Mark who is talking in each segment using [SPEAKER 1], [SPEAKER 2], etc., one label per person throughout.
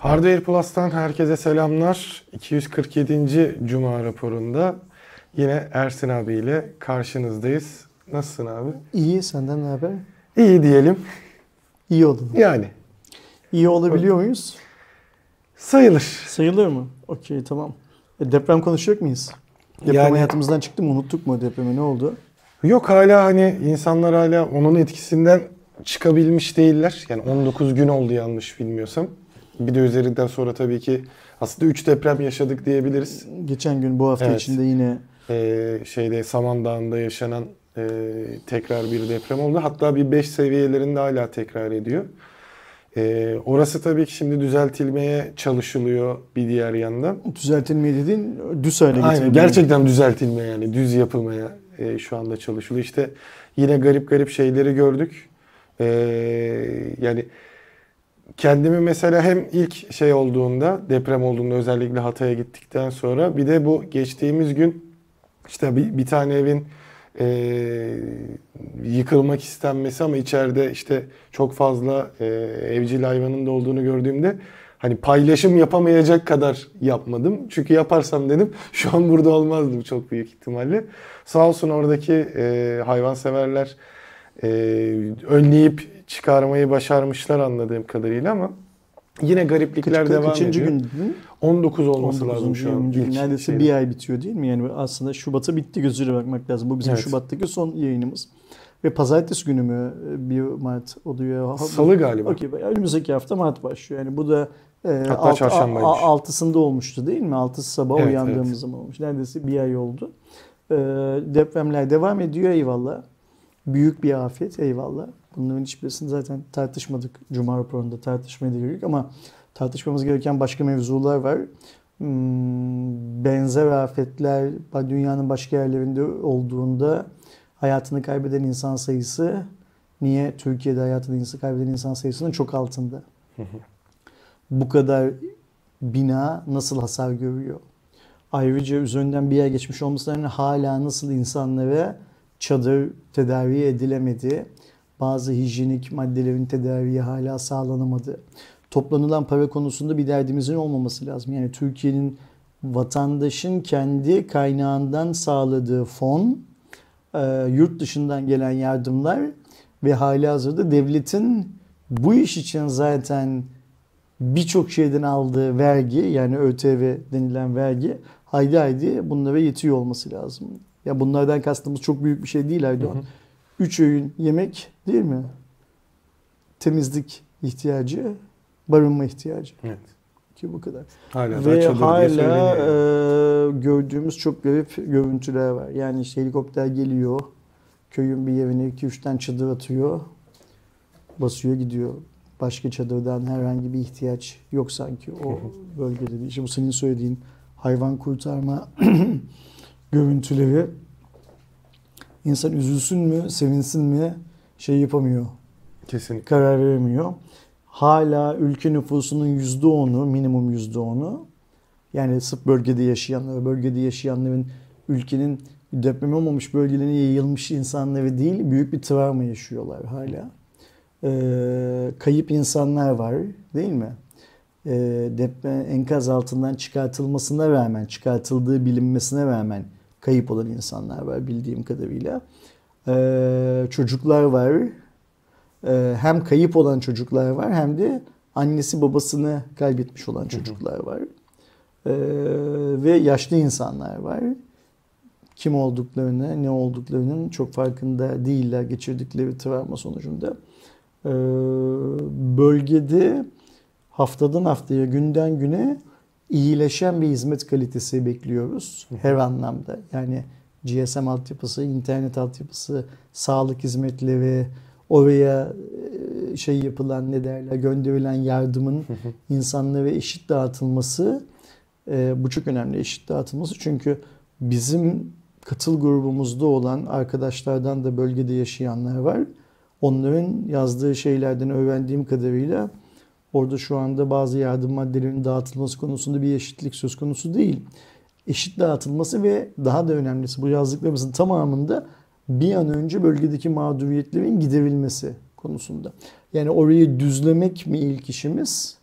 [SPEAKER 1] Hardware Plus'tan herkese selamlar. 247. Cuma raporunda yine Ersin abiyle karşınızdayız. Nasılsın abi?
[SPEAKER 2] İyi, senden ne haber?
[SPEAKER 1] İyi diyelim.
[SPEAKER 2] İyi oldun.
[SPEAKER 1] Yani
[SPEAKER 2] İyi olabiliyor muyuz?
[SPEAKER 1] sayılır.
[SPEAKER 2] Sayılır mı? Okey, tamam. E, deprem konuşacak mıyız? Deprem
[SPEAKER 1] Yani-
[SPEAKER 2] hayatımızdan çıktı mı? Unuttuk mu depremi? Ne oldu?
[SPEAKER 1] Yok hala hani insanlar hala onun etkisinden çıkabilmiş değiller. Yani 19 gün oldu yanlış bilmiyorsam. Bir de üzerinden sonra tabii ki aslında 3 deprem yaşadık diyebiliriz.
[SPEAKER 2] Geçen gün bu hafta
[SPEAKER 1] Evet.
[SPEAKER 2] içinde yine
[SPEAKER 1] Ee, şeyde Samandağ'ında yaşanan e, tekrar bir deprem oldu. Hatta bir 5 seviyelerinde hala tekrar ediyor. Ee, orası tabii ki şimdi düzeltilmeye çalışılıyor bir diğer yandan.
[SPEAKER 2] düzeltilmeyi dediğin düz hale
[SPEAKER 1] Aynen
[SPEAKER 2] getirildi.
[SPEAKER 1] gerçekten düzeltilmeye yani düz yapılmaya e, şu anda çalışılıyor. İşte yine garip garip şeyleri gördük. Ee, yani kendimi mesela hem ilk şey olduğunda deprem olduğunda özellikle Hatay'a gittikten sonra bir de bu geçtiğimiz gün işte bir, bir tane evin e, yıkılmak istenmesi ama içeride işte çok fazla e, evcil hayvanın da olduğunu gördüğümde hani paylaşım yapamayacak kadar yapmadım. Çünkü yaparsam dedim şu an burada olmazdım çok büyük ihtimalle. Sağ olsun oradaki e, hayvanseverler e, önleyip çıkarmayı başarmışlar anladığım kadarıyla ama yine gariplikler
[SPEAKER 2] Kaç-
[SPEAKER 1] devam
[SPEAKER 2] kaçıncı
[SPEAKER 1] ediyor.
[SPEAKER 2] gün dedin?
[SPEAKER 1] 19 olması
[SPEAKER 2] 19.
[SPEAKER 1] lazım şu an.
[SPEAKER 2] 20. gün.
[SPEAKER 1] ilk
[SPEAKER 2] Neredeyse
[SPEAKER 1] şeyde.
[SPEAKER 2] bir ay bitiyor değil mi? Yani aslında Şubat'a bitti gözüyle bakmak lazım. Bu bizim
[SPEAKER 1] Evet.
[SPEAKER 2] Şubat'taki son yayınımız. Ve pazartesi günü mü 1 Mart oluyor?
[SPEAKER 1] Salı galiba.
[SPEAKER 2] Okey. Önümüzdeki hafta Mart başlıyor. Yani bu da e,
[SPEAKER 1] Hatta
[SPEAKER 2] alt-
[SPEAKER 1] çarşambaymış.
[SPEAKER 2] a- altısında olmuştu değil mi? Altısı sabah
[SPEAKER 1] Evet,
[SPEAKER 2] uyandığımız
[SPEAKER 1] evet.
[SPEAKER 2] zaman olmuş. Neredeyse bir ay oldu. E, depremler devam ediyor eyvallah. Büyük bir afet eyvallah. Bunların hiçbirisini zaten tartışmadık. Cuma raporunda tartışmaya da gerek ama tartışmamız gereken başka mevzular var. Hmm, benzer afetler dünyanın başka yerlerinde olduğunda hayatını kaybeden insan sayısı niye Türkiye'de hayatını kaybeden insan sayısının çok altında? Bu kadar bina nasıl hasar görüyor? Ayrıca üzerinden bir ay geçmiş olmasına hala nasıl insanlara çadır tedavi edilemedi? Bazı hijyenik maddelerin tedariği hala sağlanamadı. Toplanılan para konusunda bir derdimizin olmaması lazım. Yani Türkiye'nin vatandaşın kendi kaynağından sağladığı fon, e, yurt dışından gelen yardımlar ve hali hazırda devletin bu iş için zaten birçok şeyden aldığı vergi yani ÖTV denilen vergi haydi haydi bunlara yetiyor olması lazım. Ya bunlardan kastımız çok büyük bir şey değil Erdoğan.
[SPEAKER 1] Hı hı.
[SPEAKER 2] Üç öğün yemek değil mi? Temizlik ihtiyacı, barınma ihtiyacı
[SPEAKER 1] Evet.
[SPEAKER 2] ki bu kadar.
[SPEAKER 1] Hala
[SPEAKER 2] Ve hala e, gördüğümüz çok garip görüntüler var. Yani işte helikopter geliyor, köyün bir yerine 2-3 tane çadır atıyor, basıyor gidiyor. Başka çadırdan herhangi bir ihtiyaç yok sanki o bölgede. İşte bu senin söylediğin hayvan kurtarma görüntüleri insan üzülsün mü, sevinsin mi şey yapamıyor
[SPEAKER 1] Kesinlikle.
[SPEAKER 2] karar veremiyor. Hala ülke nüfusunun %10'u, minimum %10'u yani sırf bölgede yaşayanlar, bölgede yaşayanların ülkenin deprem olmamış bölgelerine yayılmış insanları değil, büyük bir travma yaşıyorlar hala. Ee, kayıp insanlar var değil mi? Ee, deprem enkaz altından çıkartılmasına rağmen, çıkartıldığı bilinmesine rağmen kayıp olan insanlar var bildiğim kadarıyla. Ee, çocuklar var. Ee, hem kayıp olan çocuklar var hem de annesi babasını kaybetmiş olan çocuklar var. Ee, ve yaşlı insanlar var. Kim olduklarını, ne olduklarının çok farkında değiller geçirdikleri travma sonucunda. Ee, bölgede haftadan haftaya, günden güne iyileşen bir hizmet kalitesi bekliyoruz her anlamda. Yani GSM altyapısı, internet altyapısı, sağlık hizmetleri, oraya e, şey yapılan ne derler gönderilen yardımın insanlara eşit dağıtılması e, bu çok önemli eşit dağıtılması çünkü bizim katıl grubumuzda olan arkadaşlardan da bölgede yaşayanlar var. Onların yazdığı şeylerden öğrendiğim kadarıyla orada şu anda bazı yardım maddelerinin dağıtılması konusunda bir eşitlik söz konusu değil. Eşit dağıtılması ve daha da önemlisi bu yazdıklarımızın tamamında bir an önce bölgedeki mağduriyetlerin giderilmesi konusunda. Yani orayı düzlemek mi ilk işimiz?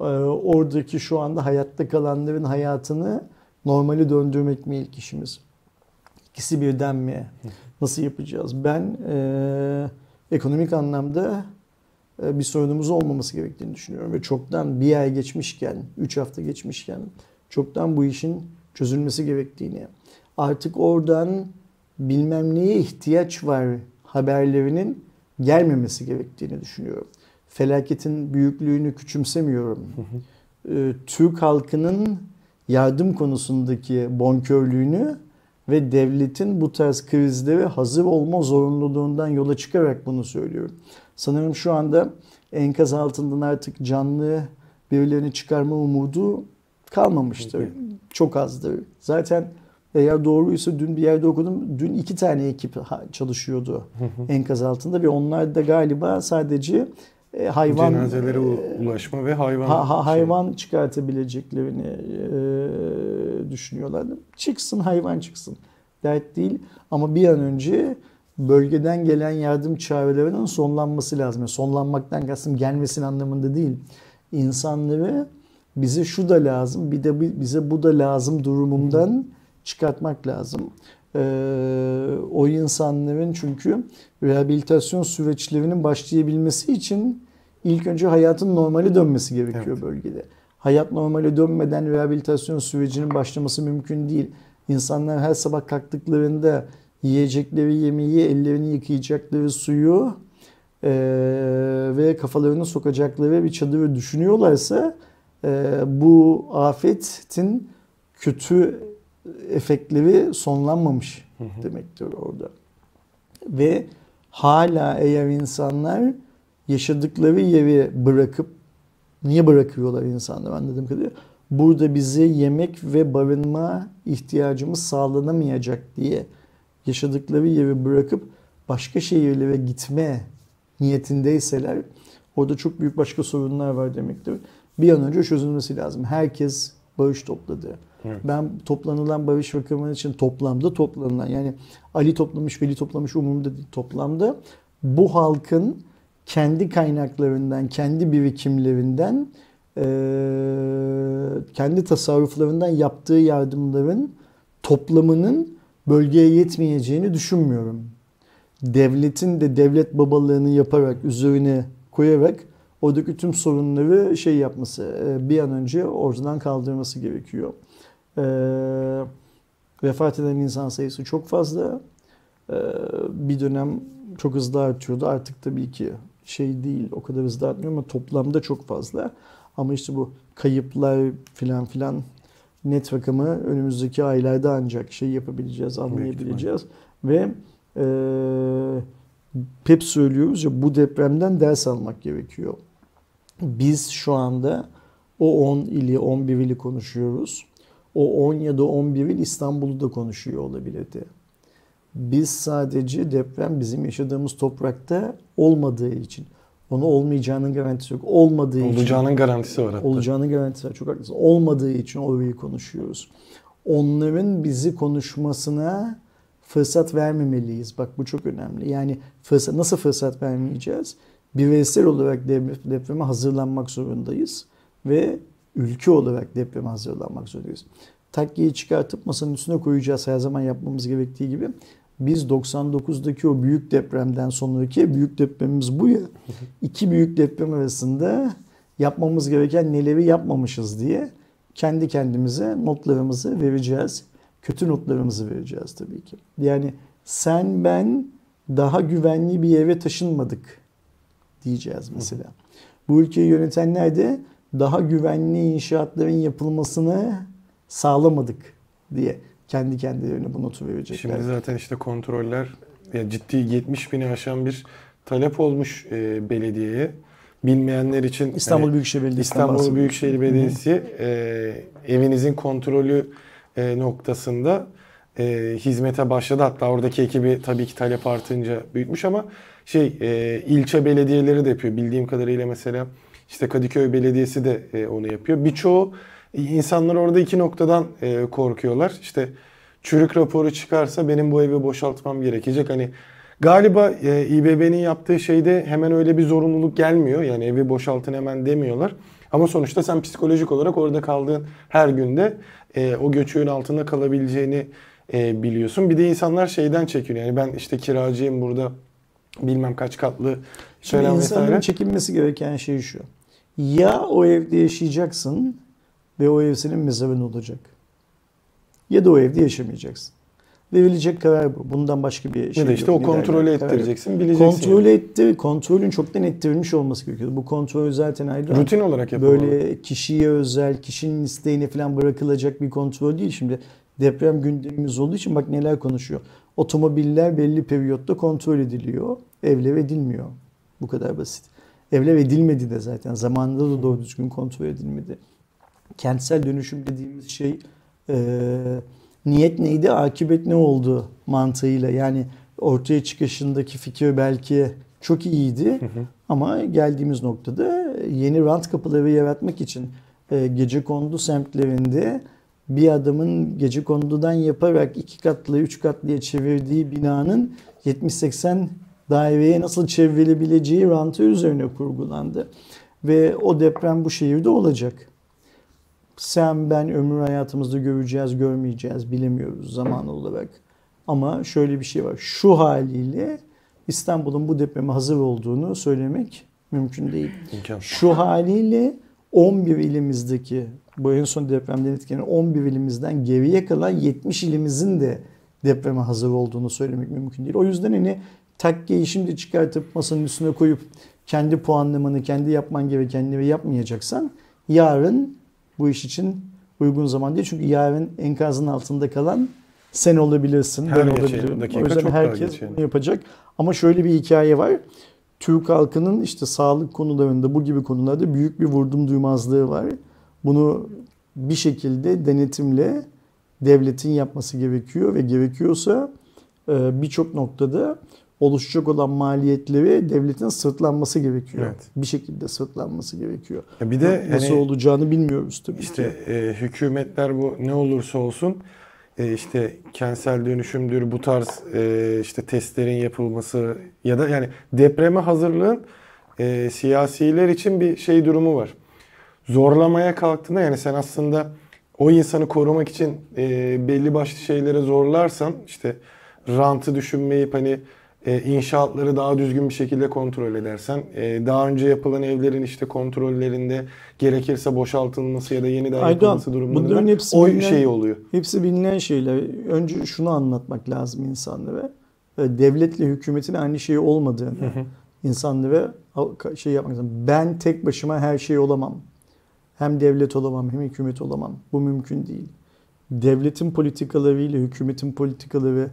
[SPEAKER 2] Ee, oradaki şu anda hayatta kalanların hayatını normali döndürmek mi ilk işimiz? İkisi birden mi? Nasıl yapacağız? Ben e, ekonomik anlamda bir sorunumuz olmaması gerektiğini düşünüyorum. Ve çoktan bir ay geçmişken, 3 hafta geçmişken çoktan bu işin çözülmesi gerektiğini, artık oradan bilmem neye ihtiyaç var haberlerinin gelmemesi gerektiğini düşünüyorum. Felaketin büyüklüğünü küçümsemiyorum. Ee, Türk halkının yardım konusundaki bonkörlüğünü ve devletin bu tarz krizlere hazır olma zorunluluğundan yola çıkarak bunu söylüyorum. Sanırım şu anda enkaz altından artık canlı birilerini çıkarma umudu kalmamıştır. Çok azdır. Zaten eğer doğruysa dün bir yerde okudum. Dün iki tane ekip çalışıyordu enkaz altında ve onlar da galiba sadece e, hayvan
[SPEAKER 1] cenazelere ulaşma ve hayvan
[SPEAKER 2] ha, ha, hayvan şey. çıkartabileceklerini e, düşünüyorlardı. Çıksın hayvan çıksın. Dert değil ama bir an önce bölgeden gelen yardım çağrılarının sonlanması lazım. sonlanmaktan kastım gelmesin anlamında değil. İnsanları bize şu da lazım, bir de bize bu da lazım durumundan çıkartmak lazım. Ee, o insanların çünkü rehabilitasyon süreçlerinin başlayabilmesi için ilk önce hayatın normali dönmesi gerekiyor evet. bölgede. Hayat normale dönmeden rehabilitasyon sürecinin başlaması mümkün değil. İnsanlar her sabah kalktıklarında yiyecekleri yemeği, ellerini yıkayacakları suyu e, ve kafalarını sokacakları bir çadırı düşünüyorlarsa e, bu afetin kötü efektleri sonlanmamış demektir orada. Ve hala eğer insanlar yaşadıkları yeri bırakıp niye bırakıyorlar insanlar anladığım kadarıyla burada bize yemek ve barınma ihtiyacımız sağlanamayacak diye yaşadıkları yeri bırakıp başka şehirlere gitme niyetindeyseler orada çok büyük başka sorunlar var demektir. Bir an önce çözülmesi lazım. Herkes bağış topladı. Evet. Ben toplanılan bağış rakamı için toplamda toplanılan yani Ali toplamış, Veli toplamış umumda değil toplamda bu halkın kendi kaynaklarından, kendi birikimlerinden, kendi tasarruflarından yaptığı yardımların toplamının bölgeye yetmeyeceğini düşünmüyorum. Devletin de devlet babalığını yaparak, üzerine koyarak oradaki tüm sorunları şey yapması, bir an önce ortadan kaldırması gerekiyor. Vefat eden insan sayısı çok fazla. Bir dönem çok hızlı artıyordu. Artık tabii ki şey değil o kadar hızlı artmıyor ama toplamda çok fazla. Ama işte bu kayıplar filan filan net rakamı önümüzdeki aylarda ancak şey yapabileceğiz, anlayabileceğiz. Ve e, hep söylüyoruz ya bu depremden ders almak gerekiyor. Biz şu anda o 10 ili, 11 ili konuşuyoruz. O 10 ya da 11 il İstanbul'u da konuşuyor olabilirdi. Biz sadece deprem bizim yaşadığımız toprakta olmadığı için onu olmayacağının garantisi yok. Olmadığı
[SPEAKER 1] Olacağının için. Olacağının garantisi var hatta.
[SPEAKER 2] Olacağının garantisi var. Çok haklısın. Olmadığı için orayı konuşuyoruz. Onların bizi konuşmasına fırsat vermemeliyiz. Bak bu çok önemli. Yani fırsat, nasıl fırsat vermeyeceğiz? Bireysel olarak depreme hazırlanmak zorundayız. Ve ülke olarak depreme hazırlanmak zorundayız. Takkiyi çıkartıp masanın üstüne koyacağız her zaman yapmamız gerektiği gibi biz 99'daki o büyük depremden sonraki büyük depremimiz bu ya. iki büyük deprem arasında yapmamız gereken neleri yapmamışız diye kendi kendimize notlarımızı vereceğiz. Kötü notlarımızı vereceğiz tabii ki. Yani sen ben daha güvenli bir eve taşınmadık diyeceğiz mesela. Bu ülkeyi yönetenler de daha güvenli inşaatların yapılmasını sağlamadık diye kendi kendilerine bu notu verecekler.
[SPEAKER 1] Şimdi zaten işte kontroller ya ciddi 70 bini aşan bir talep olmuş e, belediyeye. Bilmeyenler için
[SPEAKER 2] İstanbul hani, Büyükşehir Belediyesi
[SPEAKER 1] İstanbul Büyükşehir Belediyesi e, evinizin kontrolü e, noktasında e, hizmete başladı. Hatta oradaki ekibi tabii ki talep artınca büyütmüş ama şey e, ilçe belediyeleri de yapıyor. Bildiğim kadarıyla mesela işte Kadıköy Belediyesi de e, onu yapıyor. Birçoğu İnsanlar orada iki noktadan e, korkuyorlar. İşte çürük raporu çıkarsa benim bu evi boşaltmam gerekecek. Hani Galiba e, İBB'nin yaptığı şeyde hemen öyle bir zorunluluk gelmiyor. Yani evi boşaltın hemen demiyorlar. Ama sonuçta sen psikolojik olarak orada kaldığın her günde e, o göçüğün altında kalabileceğini e, biliyorsun. Bir de insanlar şeyden çekiyor. Yani ben işte kiracıyım burada bilmem kaç katlı
[SPEAKER 2] Şimdi insanların
[SPEAKER 1] vesaire.
[SPEAKER 2] çekinmesi gereken şey şu. Ya o evde yaşayacaksın ve o ev senin mezarın olacak. Ya da o evde yaşamayacaksın. Verilecek karar bu. Bundan başka bir şey
[SPEAKER 1] Ya da işte
[SPEAKER 2] yok.
[SPEAKER 1] o kontrolü
[SPEAKER 2] derler?
[SPEAKER 1] Ettireceksin, bileceksin.
[SPEAKER 2] Kontrol
[SPEAKER 1] yani.
[SPEAKER 2] etti. Kontrolün çoktan ettirilmiş olması gerekiyor. Bu kontrol zaten Aydoğan.
[SPEAKER 1] Rutin olarak yapılmalı.
[SPEAKER 2] Böyle kişiye özel, kişinin isteğine falan bırakılacak bir kontrol değil. Şimdi deprem gündemimiz olduğu için bak neler konuşuyor. Otomobiller belli periyotta kontrol ediliyor. Evler edilmiyor. Bu kadar basit. Evler edilmedi de zaten. Zamanında da doğru düzgün kontrol edilmedi. Kentsel dönüşüm dediğimiz şey e, niyet neydi, akıbet ne oldu mantığıyla. Yani ortaya çıkışındaki fikir belki çok iyiydi ama geldiğimiz noktada yeni rant kapıları yaratmak için e, gece kondu semtlerinde bir adamın gece kondudan yaparak iki katlı, üç katlıya çevirdiği binanın 70-80 daireye nasıl çevrilebileceği rantı üzerine kurgulandı. Ve o deprem bu şehirde olacak. Sen ben ömür hayatımızda göreceğiz, görmeyeceğiz bilemiyoruz zaman olarak. Ama şöyle bir şey var. Şu haliyle İstanbul'un bu depreme hazır olduğunu söylemek mümkün değil.
[SPEAKER 1] İmkansız.
[SPEAKER 2] Şu haliyle 11 ilimizdeki bu en son depremden etkilenen 11 ilimizden geriye kalan 70 ilimizin de depreme hazır olduğunu söylemek mümkün değil. O yüzden hani takkeyi şimdi çıkartıp masanın üstüne koyup kendi puanlamanı, kendi yapman gerekenleri yapmayacaksan yarın bu iş için uygun zaman değil. Çünkü yarın enkazın altında kalan sen olabilirsin,
[SPEAKER 1] Her
[SPEAKER 2] ben olabilirim.
[SPEAKER 1] dakika
[SPEAKER 2] O yüzden herkes bunu yapacak. Ama şöyle bir hikaye var. Türk halkının işte sağlık konularında bu gibi konularda büyük bir vurdum duymazlığı var. Bunu bir şekilde denetimle devletin yapması gerekiyor ve gerekiyorsa e, birçok noktada oluşacak olan maliyetleri devletin sırtlanması gerekiyor.
[SPEAKER 1] Evet.
[SPEAKER 2] Bir şekilde sırtlanması gerekiyor.
[SPEAKER 1] Ya bir de
[SPEAKER 2] Nasıl
[SPEAKER 1] hani
[SPEAKER 2] olacağını bilmiyoruz tabii
[SPEAKER 1] İşte
[SPEAKER 2] ki.
[SPEAKER 1] e, hükümetler bu ne olursa olsun e, işte kentsel dönüşümdür bu tarz e, işte testlerin yapılması ya da yani depreme hazırlığın e, siyasiler için bir şey durumu var. Zorlamaya kalktığında yani sen aslında o insanı korumak için e, belli başlı şeylere zorlarsan işte rantı düşünmeyip hani e, inşaatları daha düzgün bir şekilde kontrol edersen e, daha önce yapılan evlerin işte kontrollerinde gerekirse boşaltılması ya da yeniden
[SPEAKER 2] Aydoğan,
[SPEAKER 1] yapılması durumunda
[SPEAKER 2] bunların
[SPEAKER 1] da
[SPEAKER 2] hepsi
[SPEAKER 1] o
[SPEAKER 2] bilinen-
[SPEAKER 1] şey oluyor.
[SPEAKER 2] Hepsi bilinen şeyler. Önce şunu anlatmak lazım insanlara. E, Devletle hükümetin aynı şey olmadığını insanlara şey yapmak lazım. Ben tek başıma her şey olamam. Hem devlet olamam hem hükümet olamam. Bu mümkün değil. Devletin politikalarıyla hükümetin politikaları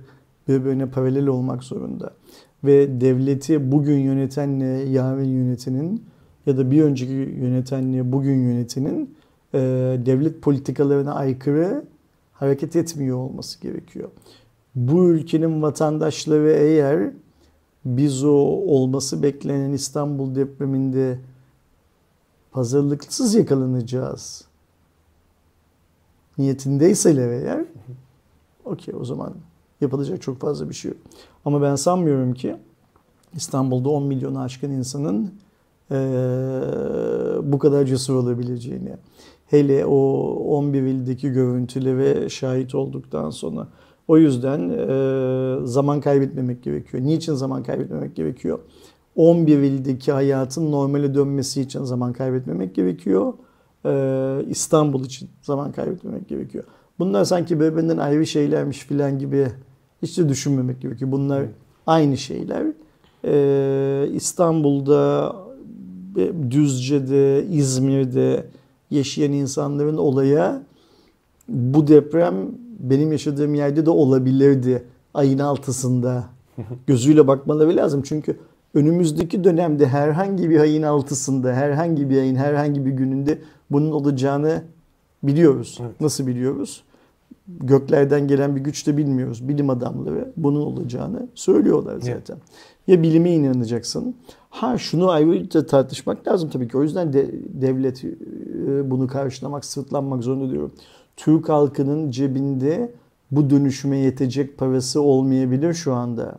[SPEAKER 2] birbirine paralel olmak zorunda. Ve devleti bugün yönetenle yarın yönetenin ya da bir önceki yönetenle bugün yönetenin e, devlet politikalarına aykırı hareket etmiyor olması gerekiyor. Bu ülkenin vatandaşları eğer biz o olması beklenen İstanbul depreminde hazırlıksız yakalanacağız niyetindeyseler eğer okey o zaman yapılacak çok fazla bir şey yok. Ama ben sanmıyorum ki İstanbul'da 10 milyonu aşkın insanın eee, bu kadar cesur olabileceğini. Hele o 11 ildeki görüntülere şahit olduktan sonra. O yüzden eee, zaman kaybetmemek gerekiyor. Niçin zaman kaybetmemek gerekiyor? 11 ildeki hayatın normale dönmesi için zaman kaybetmemek gerekiyor. Eee, İstanbul için zaman kaybetmemek gerekiyor. Bunlar sanki birbirinden ayrı şeylermiş filan gibi hiç de düşünmemek gerekiyor. Bunlar aynı şeyler. Ee, İstanbul'da, e, Düzce'de, İzmir'de yaşayan insanların olaya bu deprem benim yaşadığım yerde de olabilirdi ayın altısında gözüyle bakmaları lazım. Çünkü önümüzdeki dönemde herhangi bir ayın altısında, herhangi bir ayın herhangi bir gününde bunun olacağını biliyoruz.
[SPEAKER 1] Evet.
[SPEAKER 2] Nasıl biliyoruz? Göklerden gelen bir güç de bilmiyoruz. Bilim adamları bunun olacağını söylüyorlar zaten. Ya bilime inanacaksın. Ha şunu ayrıca tartışmak lazım tabii ki. O yüzden de devlet e, bunu karşılamak, sırtlanmak zorunda diyorum. Türk halkının cebinde bu dönüşüme yetecek parası olmayabilir şu anda.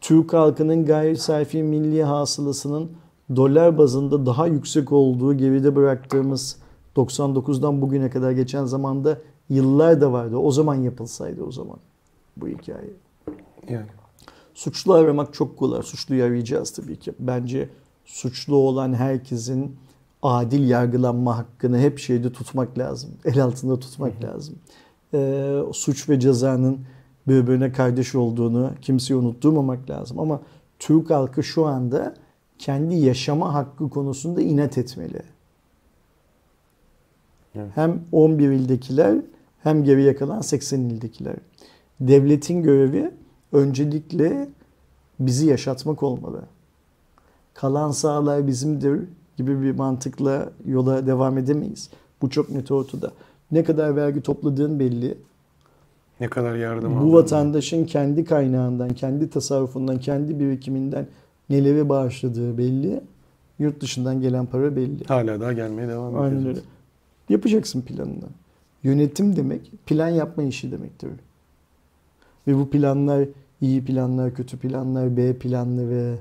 [SPEAKER 2] Türk halkının gayri safi milli hasılasının dolar bazında daha yüksek olduğu geride bıraktığımız 99'dan bugüne kadar geçen zamanda yıllar da vardı. O zaman yapılsaydı o zaman bu hikaye.
[SPEAKER 1] Yani.
[SPEAKER 2] Suçlu aramak çok kolay. Suçluyu arayacağız tabii ki. Bence suçlu olan herkesin adil yargılanma hakkını hep şeyde tutmak lazım. El altında tutmak lazım. Ee, suç ve cezanın birbirine kardeş olduğunu kimseye unutturmamak lazım. Ama Türk halkı şu anda kendi yaşama hakkı konusunda inat etmeli.
[SPEAKER 1] Evet.
[SPEAKER 2] Hem 11 ildekiler hem geriye kalan 80 ildekiler. Devletin görevi öncelikle bizi yaşatmak olmalı. Kalan sağlar bizimdir gibi bir mantıkla yola devam edemeyiz. Bu çok net ortada. Ne kadar vergi topladığın belli.
[SPEAKER 1] Ne kadar yardım
[SPEAKER 2] Bu vatandaşın kendi kaynağından, kendi tasarrufundan, kendi birikiminden neleri bağışladığı belli. Yurt dışından gelen para belli.
[SPEAKER 1] Hala daha gelmeye devam ediyor.
[SPEAKER 2] Aynen öyle. Yapacaksın planını. Yönetim demek plan yapma işi demektir. Ve bu planlar iyi planlar, kötü planlar, B planları,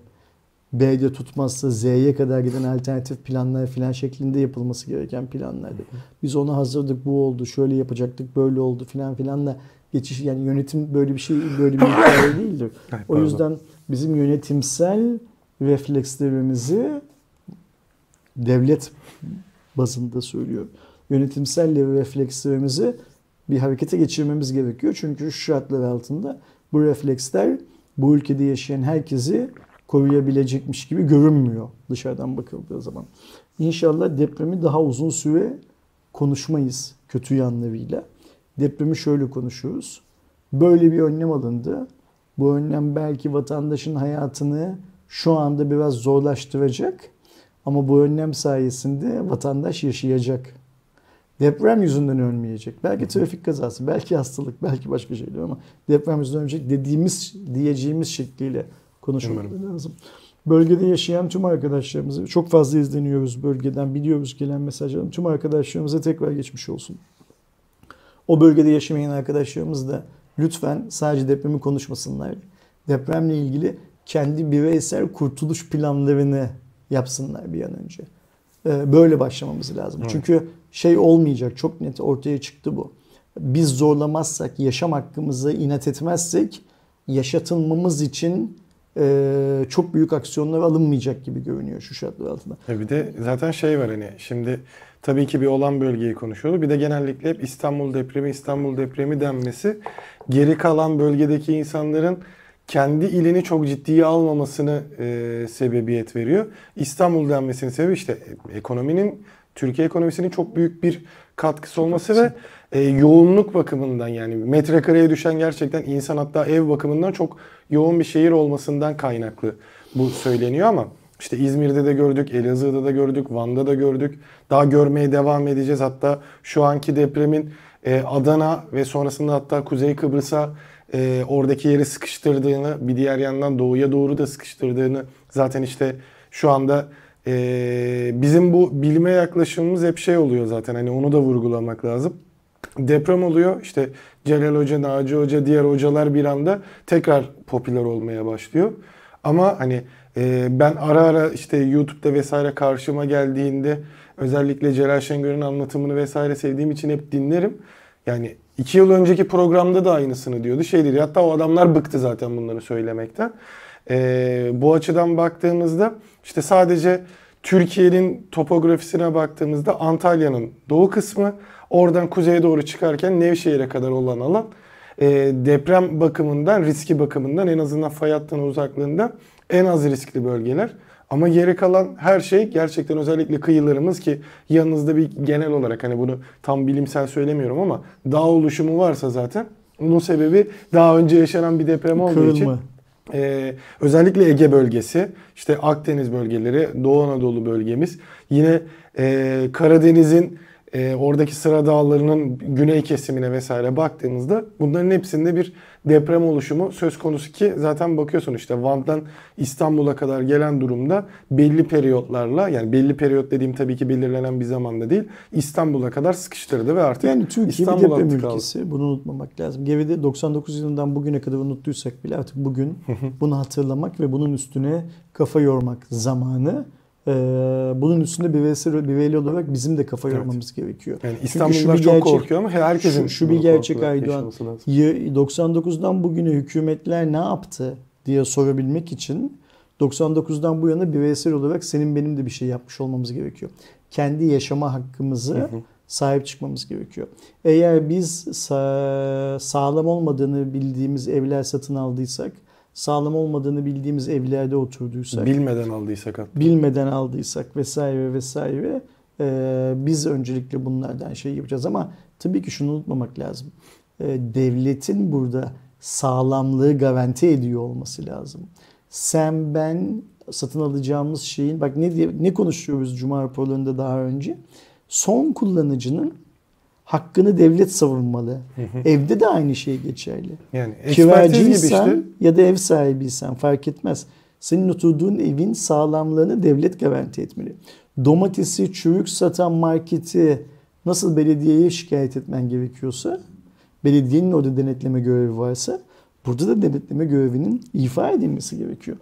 [SPEAKER 2] B'de tutmazsa Z'ye kadar giden alternatif planlar filan şeklinde yapılması gereken planlardı. Biz ona hazırdık, bu oldu, şöyle yapacaktık, böyle oldu filan filanla geçiş yani yönetim böyle bir şey böyle bir hikaye değildir.
[SPEAKER 1] Ay,
[SPEAKER 2] O yüzden bizim yönetimsel reflekslerimizi devlet bazında söylüyorum. Yönetimsel reflekslerimizi bir harekete geçirmemiz gerekiyor. Çünkü şu şartlar altında bu refleksler bu ülkede yaşayan herkesi koruyabilecekmiş gibi görünmüyor dışarıdan bakıldığı zaman. İnşallah depremi daha uzun süre konuşmayız kötü yanlarıyla. Depremi şöyle konuşuyoruz. Böyle bir önlem alındı. Bu önlem belki vatandaşın hayatını şu anda biraz zorlaştıracak. Ama bu önlem sayesinde vatandaş yaşayacak. Deprem yüzünden ölmeyecek. Belki trafik kazası, belki hastalık, belki başka şeyler ama deprem yüzünden ölecek dediğimiz, diyeceğimiz şekliyle konuşmak lazım. Bölgede yaşayan tüm arkadaşlarımızı çok fazla izleniyoruz bölgeden biliyoruz gelen mesajları. Tüm arkadaşlarımıza tekrar geçmiş olsun. O bölgede yaşamayan arkadaşlarımız da lütfen sadece depremi konuşmasınlar. Depremle ilgili kendi bireysel kurtuluş planlarını yapsınlar bir an önce. Ee, Böyle başlamamız lazım.
[SPEAKER 1] Evet.
[SPEAKER 2] Çünkü şey olmayacak çok net ortaya çıktı bu. Biz zorlamazsak, yaşam hakkımıza inat etmezsek yaşatılmamız için e, çok büyük aksiyonlar alınmayacak gibi görünüyor şu şartlar altında.
[SPEAKER 1] E bir de zaten şey var hani şimdi tabii ki bir olan bölgeyi konuşuyoruz. Bir de genellikle hep İstanbul depremi, İstanbul depremi denmesi geri kalan bölgedeki insanların kendi ilini çok ciddiye almamasını e, sebebiyet veriyor. İstanbul denmesinin sebebi işte ekonominin, Türkiye ekonomisinin çok büyük bir katkısı olması ve e, yoğunluk bakımından yani metrekareye düşen gerçekten insan hatta ev bakımından çok yoğun bir şehir olmasından kaynaklı bu söyleniyor ama işte İzmir'de de gördük, Elazığ'da da gördük, Van'da da gördük. Daha görmeye devam edeceğiz. Hatta şu anki depremin e, Adana ve sonrasında hatta Kuzey Kıbrıs'a e, oradaki yeri sıkıştırdığını, bir diğer yandan doğuya doğru da sıkıştırdığını zaten işte şu anda e, bizim bu bilime yaklaşımımız hep şey oluyor zaten hani onu da vurgulamak lazım. Deprem oluyor işte Celal Hoca, Naci Hoca, diğer hocalar bir anda tekrar popüler olmaya başlıyor. Ama hani e, ben ara ara işte YouTube'da vesaire karşıma geldiğinde özellikle Celal Şengör'ün anlatımını vesaire sevdiğim için hep dinlerim. Yani iki yıl önceki programda da aynısını diyordu. Şey dedi hatta o adamlar bıktı zaten bunları söylemekten. E, bu açıdan baktığımızda işte sadece Türkiye'nin topografisine baktığımızda Antalya'nın doğu kısmı oradan kuzeye doğru çıkarken Nevşehir'e kadar olan alan e, deprem bakımından, riski bakımından en azından fay hattına uzaklığında en az riskli bölgeler. Ama geri kalan her şey gerçekten özellikle kıyılarımız ki yanınızda bir genel olarak hani bunu tam bilimsel söylemiyorum ama dağ oluşumu varsa zaten bunun sebebi daha önce yaşanan bir deprem olduğu için
[SPEAKER 2] Kırılma.
[SPEAKER 1] ee, özellikle Ege bölgesi, işte Akdeniz bölgeleri, Doğu Anadolu bölgemiz, yine e, Karadeniz'in e, oradaki sıra dağlarının güney kesimine vesaire baktığımızda bunların hepsinde bir deprem oluşumu söz konusu ki zaten bakıyorsun işte Van'dan İstanbul'a kadar gelen durumda belli periyotlarla yani belli periyot dediğim tabii ki belirlenen bir zamanda değil İstanbul'a kadar sıkıştırdı ve artık
[SPEAKER 2] Yani Türkiye bir
[SPEAKER 1] İstanbul
[SPEAKER 2] deprem
[SPEAKER 1] hattı kaldı.
[SPEAKER 2] ülkesi. Bunu unutmamak lazım. Geride 99 yılından bugüne kadar unuttuysak bile artık bugün bunu hatırlamak ve bunun üstüne kafa yormak zamanı. Ee, bunun üstünde bireysel, bireyli olarak bizim de kafa
[SPEAKER 1] Evet.
[SPEAKER 2] yormamız gerekiyor.
[SPEAKER 1] Yani İstanbullular
[SPEAKER 2] bir
[SPEAKER 1] çok
[SPEAKER 2] gerçek-
[SPEAKER 1] korkuyor ama herkesin
[SPEAKER 2] şu, şu bir gerçek Aydoğan.
[SPEAKER 1] yaşaması lazım.
[SPEAKER 2] Ya- 99'dan bugüne hükümetler ne yaptı diye sorabilmek için 99'dan bu yana bireysel olarak senin benim de bir şey yapmış olmamız gerekiyor. Kendi yaşama hakkımızı sahip çıkmamız gerekiyor. Eğer biz sa- sağlam olmadığını bildiğimiz evler satın aldıysak, sağlam olmadığını bildiğimiz evlerde oturduysak,
[SPEAKER 1] Bilmeden aldıysak hatta.
[SPEAKER 2] bilmeden aldıysak vesaire vesaire e, biz öncelikle bunlardan şey yapacağız ama tabii ki şunu unutmamak lazım. E, devletin burada sağlamlığı garanti ediyor olması lazım. Sen ben satın alacağımız şeyin bak ne diye ne konuşuyoruz cuma raporlarında daha önce? Son kullanıcının hakkını devlet savunmalı. Evde de aynı şey geçerli.
[SPEAKER 1] Yani gibi işte.
[SPEAKER 2] Kiracıysan ya da ev sahibiysen fark etmez. Senin oturduğun evin sağlamlığını devlet garanti etmeli. Domatesi, çürük satan marketi nasıl belediyeye şikayet etmen gerekiyorsa, belediyenin orada denetleme görevi varsa, burada da denetleme görevinin ifa edilmesi gerekiyor.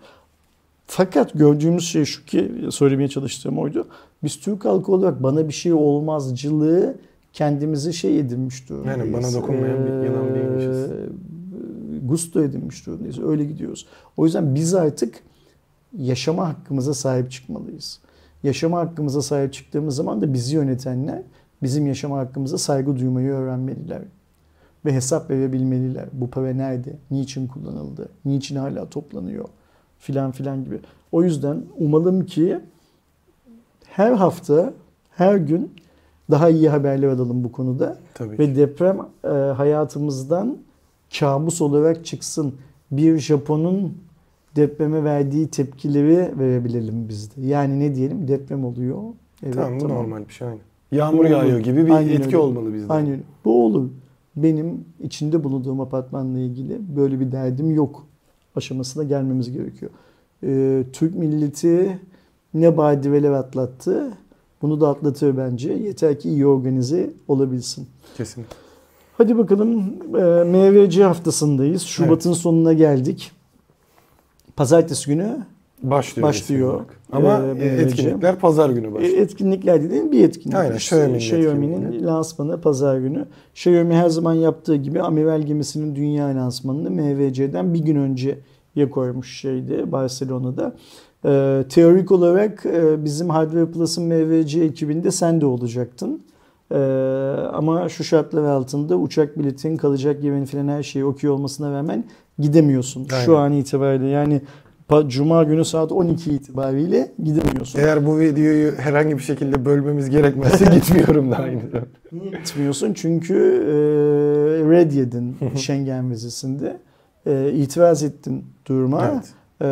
[SPEAKER 2] Fakat gördüğümüz şey şu ki söylemeye çalıştığım oydu. Biz Türk halkı olarak bana bir şey olmazcılığı kendimizi şey edinmiş durumdayız.
[SPEAKER 1] Yani bana dokunmayan bir yılan değilmişiz.
[SPEAKER 2] Ee, Gusto edinmiş durumdayız. Öyle gidiyoruz. O yüzden biz artık yaşama hakkımıza sahip çıkmalıyız. Yaşama hakkımıza sahip çıktığımız zaman da bizi yönetenler bizim yaşama hakkımıza saygı duymayı öğrenmeliler. Ve hesap verebilmeliler. Bu para nerede? Niçin kullanıldı? Niçin hala toplanıyor? Filan filan gibi. O yüzden umalım ki her hafta, her gün daha iyi haberler alalım bu konuda.
[SPEAKER 1] Tabii
[SPEAKER 2] Ve
[SPEAKER 1] ki.
[SPEAKER 2] deprem e, hayatımızdan kabus olarak çıksın. Bir Japon'un depreme verdiği tepkileri verebilelim biz de. Yani ne diyelim? Deprem oluyor. Evet,
[SPEAKER 1] tamam bu
[SPEAKER 2] tamam.
[SPEAKER 1] normal bir şey aynı. Yağmur
[SPEAKER 2] Bu
[SPEAKER 1] yağıyor
[SPEAKER 2] olur.
[SPEAKER 1] gibi bir
[SPEAKER 2] Aynen
[SPEAKER 1] etki
[SPEAKER 2] öyle.
[SPEAKER 1] olmalı bizde.
[SPEAKER 2] Aynen. Bu olur. Benim içinde bulunduğum apartmanla ilgili böyle bir derdim yok aşamasına gelmemiz gerekiyor. Ee, Türk milleti ne badireler atlattı bunu da atlatıyor bence. Yeter ki iyi organize olabilsin.
[SPEAKER 1] Kesinlikle.
[SPEAKER 2] Hadi bakalım e, MVC haftasındayız. Şubat'ın sonuna geldik. Pazartesi günü
[SPEAKER 1] Başlıyor.
[SPEAKER 2] Başlıyor.
[SPEAKER 1] Ama e,
[SPEAKER 2] böylece-
[SPEAKER 1] etkinlikler pazar günü
[SPEAKER 2] e,
[SPEAKER 1] başlıyor.
[SPEAKER 2] etkinlikler dediğin bir etkinlik.
[SPEAKER 1] Aynen, Xiaomi'nin
[SPEAKER 2] Xiaomi'nin lansmanı pazar günü. Xiaomi her zaman yaptığı gibi amiral gemisinin dünya lansmanını MVC'den bir gün önce koymuş şeydi Barcelona'da. Ee, teorik olarak e, bizim Hardware Plus'ın MVC ekibinde sen de olacaktın. Ee, ama şu şartlar altında uçak biletin, kalacak yerin falan her şeyi okey olmasına rağmen gidemiyorsun. Şu
[SPEAKER 1] Aynen.
[SPEAKER 2] an itibariyle yani Cuma günü saat 12 itibariyle gidemiyorsun.
[SPEAKER 1] Eğer bu videoyu herhangi bir şekilde bölmemiz gerekmezse gitmiyorum da aynı zamanda.
[SPEAKER 2] Gitmiyorsun çünkü e, red yedin Schengen vizesinde. E, itiraz ettin duruma.
[SPEAKER 1] Evet.
[SPEAKER 2] E,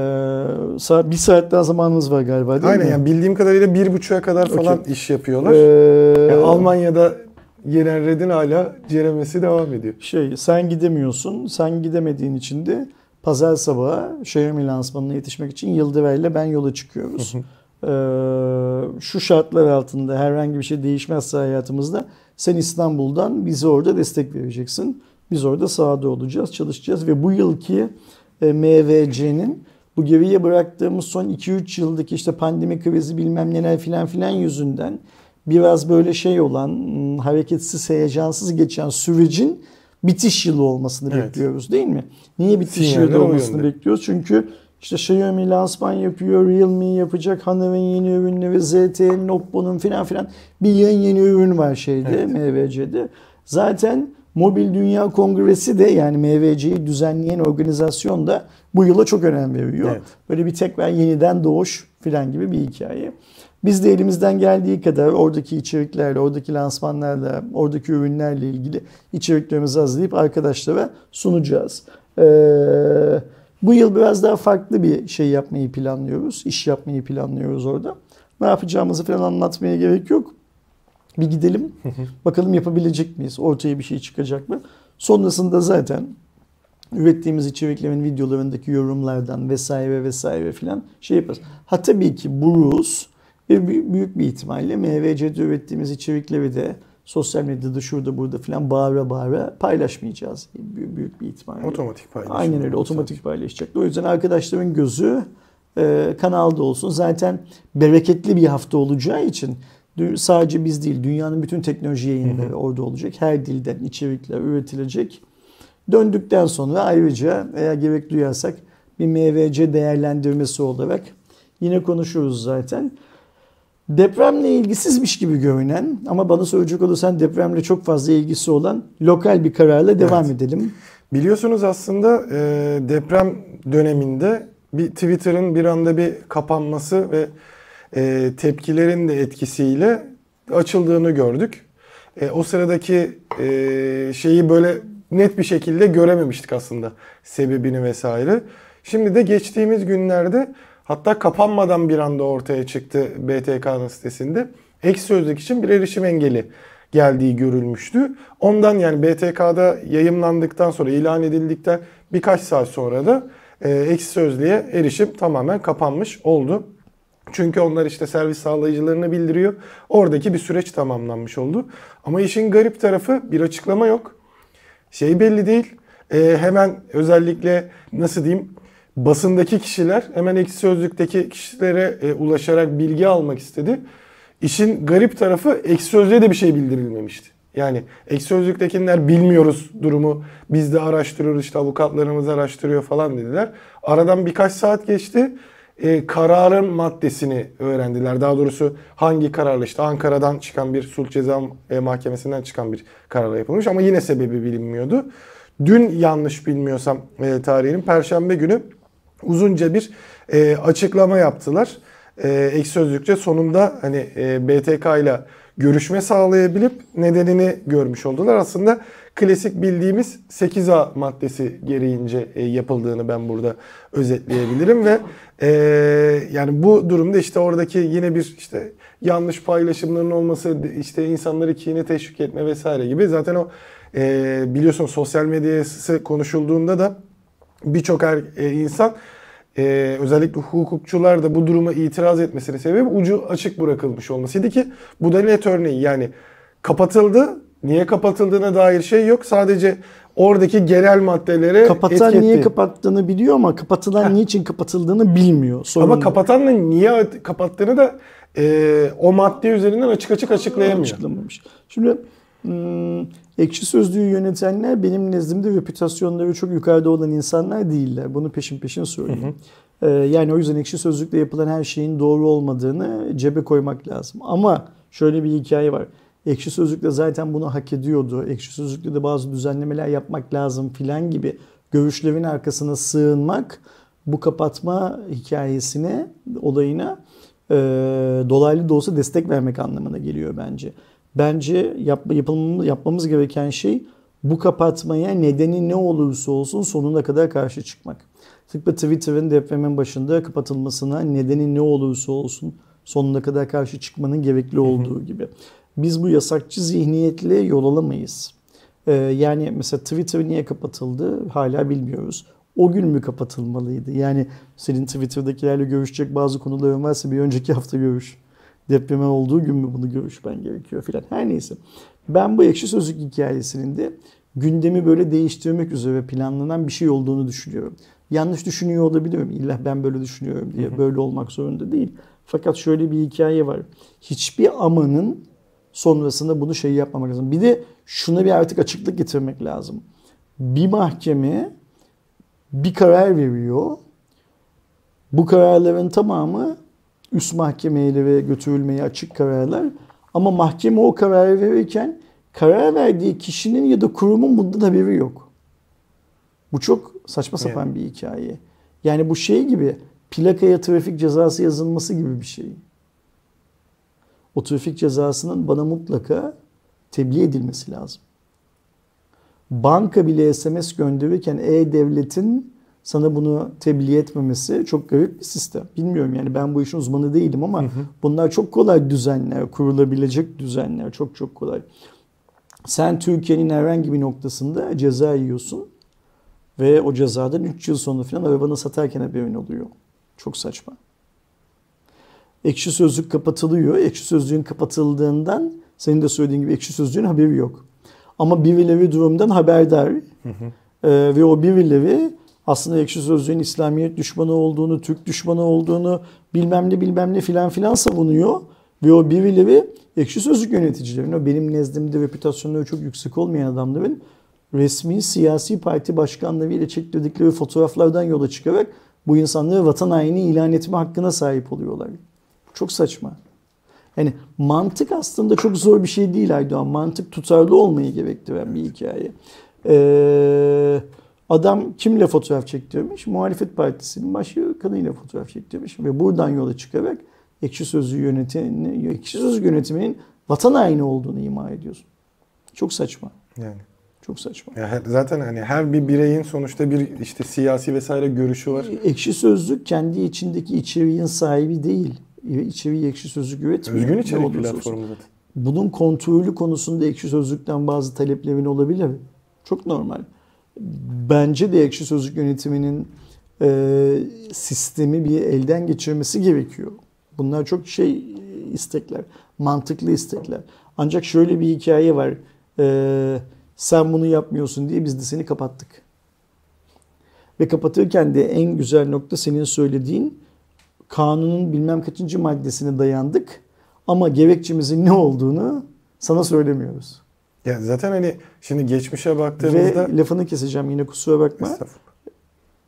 [SPEAKER 2] sa- bir saat daha zamanımız var galiba değil
[SPEAKER 1] Aynen
[SPEAKER 2] mi?
[SPEAKER 1] yani bildiğim kadarıyla bir buçuğa kadar falan
[SPEAKER 2] Okey.
[SPEAKER 1] iş yapıyorlar.
[SPEAKER 2] E,
[SPEAKER 1] Yani Almanya'da gelen redin hala ceremesi devam ediyor.
[SPEAKER 2] şey sen gidemiyorsun. Sen gidemediğin için de pazar sabahı Xiaomi lansmanına yetişmek için Yıldıray ile ben yola çıkıyoruz. Ee, şu şartlar altında herhangi bir şey değişmezse hayatımızda sen İstanbul'dan bize orada destek vereceksin. Biz orada sahada olacağız, çalışacağız ve bu yılki e, MVC'nin bu geriye bıraktığımız son 2-3 yıldaki işte pandemi krizi bilmem neler filan filan yüzünden biraz böyle şey olan hmm, hareketsiz, heyecansız geçen sürecin bitiş yılı olmasını
[SPEAKER 1] Evet.
[SPEAKER 2] bekliyoruz değil mi? Niye bitiş
[SPEAKER 1] Sinyaller
[SPEAKER 2] yılı olmasını bekliyoruz? Çünkü işte Xiaomi lansman yapıyor, Realme yapacak, Honor'ın yeni ürünleri, ZTE'nin, Oppo'nun filan filan bir yayın yeni ürün var şeyde,
[SPEAKER 1] Evet.
[SPEAKER 2] MVC'de. Zaten Mobil Dünya Kongresi de yani MVC'yi düzenleyen organizasyon da bu yıla çok önem veriyor.
[SPEAKER 1] Evet.
[SPEAKER 2] Böyle bir tekrar yeniden doğuş filan gibi bir hikaye. Biz de elimizden geldiği kadar oradaki içeriklerle, oradaki lansmanlarla, oradaki ürünlerle ilgili içeriklerimizi hazırlayıp arkadaşlara sunacağız. Ee, bu yıl biraz daha farklı bir şey yapmayı planlıyoruz. iş yapmayı planlıyoruz orada. Ne yapacağımızı falan anlatmaya gerek yok. Bir gidelim. Bakalım yapabilecek miyiz? Ortaya bir şey çıkacak mı? Sonrasında zaten ürettiğimiz içeriklerin videolarındaki yorumlardan vesaire vesaire filan şey yaparız. Ha tabii ki Bruce ve büyük bir ihtimalle MVC'de ürettiğimiz içerikleri de sosyal medyada şurada burada filan bağıra bağıra paylaşmayacağız. Büyük bir ihtimalle.
[SPEAKER 1] Otomatik paylaşım.
[SPEAKER 2] Aynen öyle otomatik paylaşacak. O yüzden arkadaşların gözü e, kanalda olsun. Zaten bereketli bir hafta olacağı için sadece biz değil dünyanın bütün teknoloji yayınları orada olacak. Her dilden içerikler üretilecek. Döndükten sonra ayrıca eğer gerek duyarsak bir MVC değerlendirmesi olarak yine konuşuruz zaten. Depremle ilgisizmiş gibi görünen ama bana soracak olursan depremle çok fazla ilgisi olan lokal bir kararla devam evet. edelim.
[SPEAKER 1] Biliyorsunuz aslında e, deprem döneminde bir Twitter'ın bir anda bir kapanması ve e, tepkilerin de etkisiyle açıldığını gördük. E, o sıradaki e, şeyi böyle net bir şekilde görememiştik aslında sebebini vesaire. Şimdi de geçtiğimiz günlerde hatta kapanmadan bir anda ortaya çıktı BTK'nın sitesinde. Ek sözlük için bir erişim engeli geldiği görülmüştü. Ondan yani BTK'da yayımlandıktan sonra ilan edildikten birkaç saat sonra da e, eksi sözlüğe erişim tamamen kapanmış oldu. Çünkü onlar işte servis sağlayıcılarını bildiriyor. Oradaki bir süreç tamamlanmış oldu. Ama işin garip tarafı bir açıklama yok. Şey belli değil. E, hemen özellikle nasıl diyeyim basındaki kişiler hemen eksi sözlükteki kişilere e, ulaşarak bilgi almak istedi. İşin garip tarafı eksi sözlüğe de bir şey bildirilmemişti. Yani ek sözlüktekiler bilmiyoruz durumu. Biz de araştırıyoruz işte avukatlarımız araştırıyor falan dediler. Aradan birkaç saat geçti. E, kararın maddesini öğrendiler. Daha doğrusu hangi kararla işte Ankara'dan çıkan bir sulh ceza e, mahkemesinden çıkan bir kararla yapılmış ama yine sebebi bilinmiyordu. Dün yanlış bilmiyorsam e, tarihinin perşembe günü uzunca bir e, açıklama yaptılar. E, ek sözlükçe sonunda hani e, BTK ile görüşme sağlayabilip nedenini görmüş oldular. Aslında klasik bildiğimiz 8A maddesi gereğince e, yapıldığını ben burada özetleyebilirim ve e, yani bu durumda işte oradaki yine bir işte yanlış paylaşımların olması, işte insanları kine teşvik etme vesaire gibi zaten o e, biliyorsun sosyal medyası konuşulduğunda da birçok er, e, insan e, özellikle hukukçular da bu duruma itiraz etmesinin sebebi ucu açık bırakılmış olmasıydı ki bu da net örneği yani kapatıldı. Niye kapatıldığına dair şey yok. Sadece oradaki genel maddelere
[SPEAKER 2] Kapatan etketti. niye kapattığını biliyor ama kapatılan Heh. niçin kapatıldığını bilmiyor.
[SPEAKER 1] Sorun ama kapatanla niye kapattığını da e, o madde üzerinden açık açık açıklayamıyor.
[SPEAKER 2] Açıklamamış. Şimdi hmm, ekşi sözlüğü yönetenler benim nezdimde reputasyonları çok yukarıda olan insanlar değiller. Bunu peşin peşin söyleyeyim. Hı hı. Ee, yani o yüzden ekşi sözlükle yapılan her şeyin doğru olmadığını cebe koymak lazım. Ama şöyle bir hikaye var. Ekşi Sözlük'te zaten bunu hak ediyordu. Ekşi Sözlük'te de bazı düzenlemeler yapmak lazım filan gibi görüşlerin arkasına sığınmak bu kapatma hikayesine, olayına e, dolaylı da olsa destek vermek anlamına geliyor bence. Bence yap, yapılmamız, yapmamız gereken şey bu kapatmaya nedeni ne olursa olsun sonuna kadar karşı çıkmak. Tıpkı Twitter'ın depremin başında kapatılmasına nedeni ne olursa olsun sonuna kadar karşı çıkmanın gerekli olduğu gibi. Biz bu yasakçı zihniyetle yol alamayız. Ee, yani mesela Twitter niye kapatıldı hala bilmiyoruz. O gün mü kapatılmalıydı? Yani senin Twitter'dakilerle görüşecek bazı konuların varsa bir önceki hafta görüş. Depreme olduğu gün mü bunu görüşmen gerekiyor filan. Her neyse. Ben bu ekşi sözlük hikayesinin de gündemi böyle değiştirmek üzere planlanan bir şey olduğunu düşünüyorum. Yanlış düşünüyor olabilirim. İlla ben böyle düşünüyorum diye. Böyle olmak zorunda değil. Fakat şöyle bir hikaye var. Hiçbir amanın sonrasında bunu şey yapmamak lazım. Bir de şuna bir artık açıklık getirmek lazım. Bir mahkeme bir karar veriyor. Bu kararların tamamı üst mahkemelere götürülmeye açık kararlar. Ama mahkeme o kararı verirken karar verdiği kişinin ya da kurumun bundan haberi yok. Bu çok saçma sapan yani. bir hikaye. Yani bu şey gibi plakaya trafik cezası yazılması gibi bir şey o trafik cezasının bana mutlaka tebliğ edilmesi lazım. Banka bile SMS gönderirken E-Devlet'in sana bunu tebliğ etmemesi çok garip bir sistem. Bilmiyorum yani ben bu işin uzmanı değilim ama bunlar çok kolay düzenler, kurulabilecek düzenler çok çok kolay. Sen Türkiye'nin herhangi bir noktasında ceza yiyorsun ve o cezadan 3 yıl sonra falan arabanı satarken haberin oluyor. Çok saçma. Ekşi Sözlük kapatılıyor. Ekşi Sözlük'ün kapatıldığından senin de söylediğin gibi Ekşi Sözlük'ün haberi yok. Ama birileri durumdan haberdar. Ee, ve o birileri aslında Ekşi Sözlük'ün İslamiyet düşmanı olduğunu, Türk düşmanı olduğunu bilmem ne bilmem ne filan filan savunuyor. Ve o birileri Ekşi Sözlük yöneticilerin, o benim nezdimde reputasyonları çok yüksek olmayan adamların resmi siyasi parti başkanlarıyla çektirdikleri fotoğraflardan yola çıkarak bu insanları vatan haini ilan etme hakkına sahip oluyorlar. Çok saçma. Yani mantık aslında çok zor bir şey değil Aydoğan. Mantık tutarlı olmayı gerektiren bir hikaye. Ee, adam kimle fotoğraf çektirmiş? Muhalefet Partisi'nin başkanıyla fotoğraf çektirmiş. Ve buradan yola çıkarak ekşi sözlü yönetimi, ekşi sözlü yönetiminin vatan haini olduğunu ima ediyorsun. Çok saçma.
[SPEAKER 1] Yani.
[SPEAKER 2] Çok saçma.
[SPEAKER 1] Ya zaten hani her bir bireyin sonuçta bir işte siyasi vesaire görüşü var.
[SPEAKER 2] Ekşi Sözlük kendi içindeki içeriğin sahibi değil. İçeriği ekşi sözlük üretmiyor.
[SPEAKER 1] Özgün içerik platformu zaten.
[SPEAKER 2] Bunun kontrolü konusunda ekşi sözlükten bazı taleplerin olabilir. Çok normal. Bence de ekşi sözlük yönetiminin e, sistemi bir elden geçirmesi gerekiyor. Bunlar çok şey istekler, mantıklı istekler. Ancak şöyle bir hikaye var. E, sen bunu yapmıyorsun diye biz de seni kapattık. Ve kapatırken de en güzel nokta senin söylediğin kanunun bilmem kaçıncı maddesine dayandık ama gerekçemizin ne olduğunu sana söylemiyoruz.
[SPEAKER 1] Ya zaten hani şimdi geçmişe baktığımızda
[SPEAKER 2] Ve lafını keseceğim yine kusura bakma.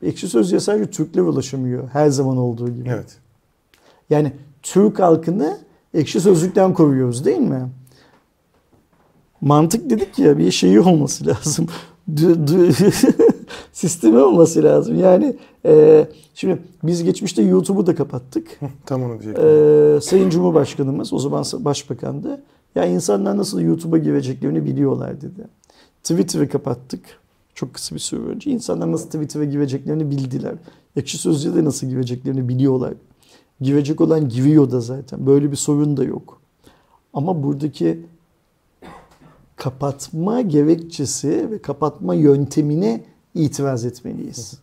[SPEAKER 2] Ekşi Sözlüğe sadece Türkler ulaşamıyor her zaman olduğu gibi.
[SPEAKER 1] Evet.
[SPEAKER 2] Yani Türk halkını Ekşi Sözlük'ten koruyoruz değil mi? Mantık dedik ya bir şeyi olması lazım. Sistemi olması lazım. Yani e, şimdi biz geçmişte YouTube'u da kapattık.
[SPEAKER 1] Tam onu diyecektim.
[SPEAKER 2] Ee, Sayın Cumhurbaşkanımız o zaman başbakandı. Ya insanlar nasıl YouTube'a gireceklerini biliyorlar dedi. Twitter'ı kapattık. Çok kısa bir süre önce. İnsanlar nasıl Twitter'a gireceklerini bildiler. Ekşi Sözlüğe de nasıl gireceklerini biliyorlar. Girecek olan giriyor da zaten. Böyle bir sorun da yok. Ama buradaki kapatma gerekçesi ve kapatma yöntemine itiraz etmeliyiz.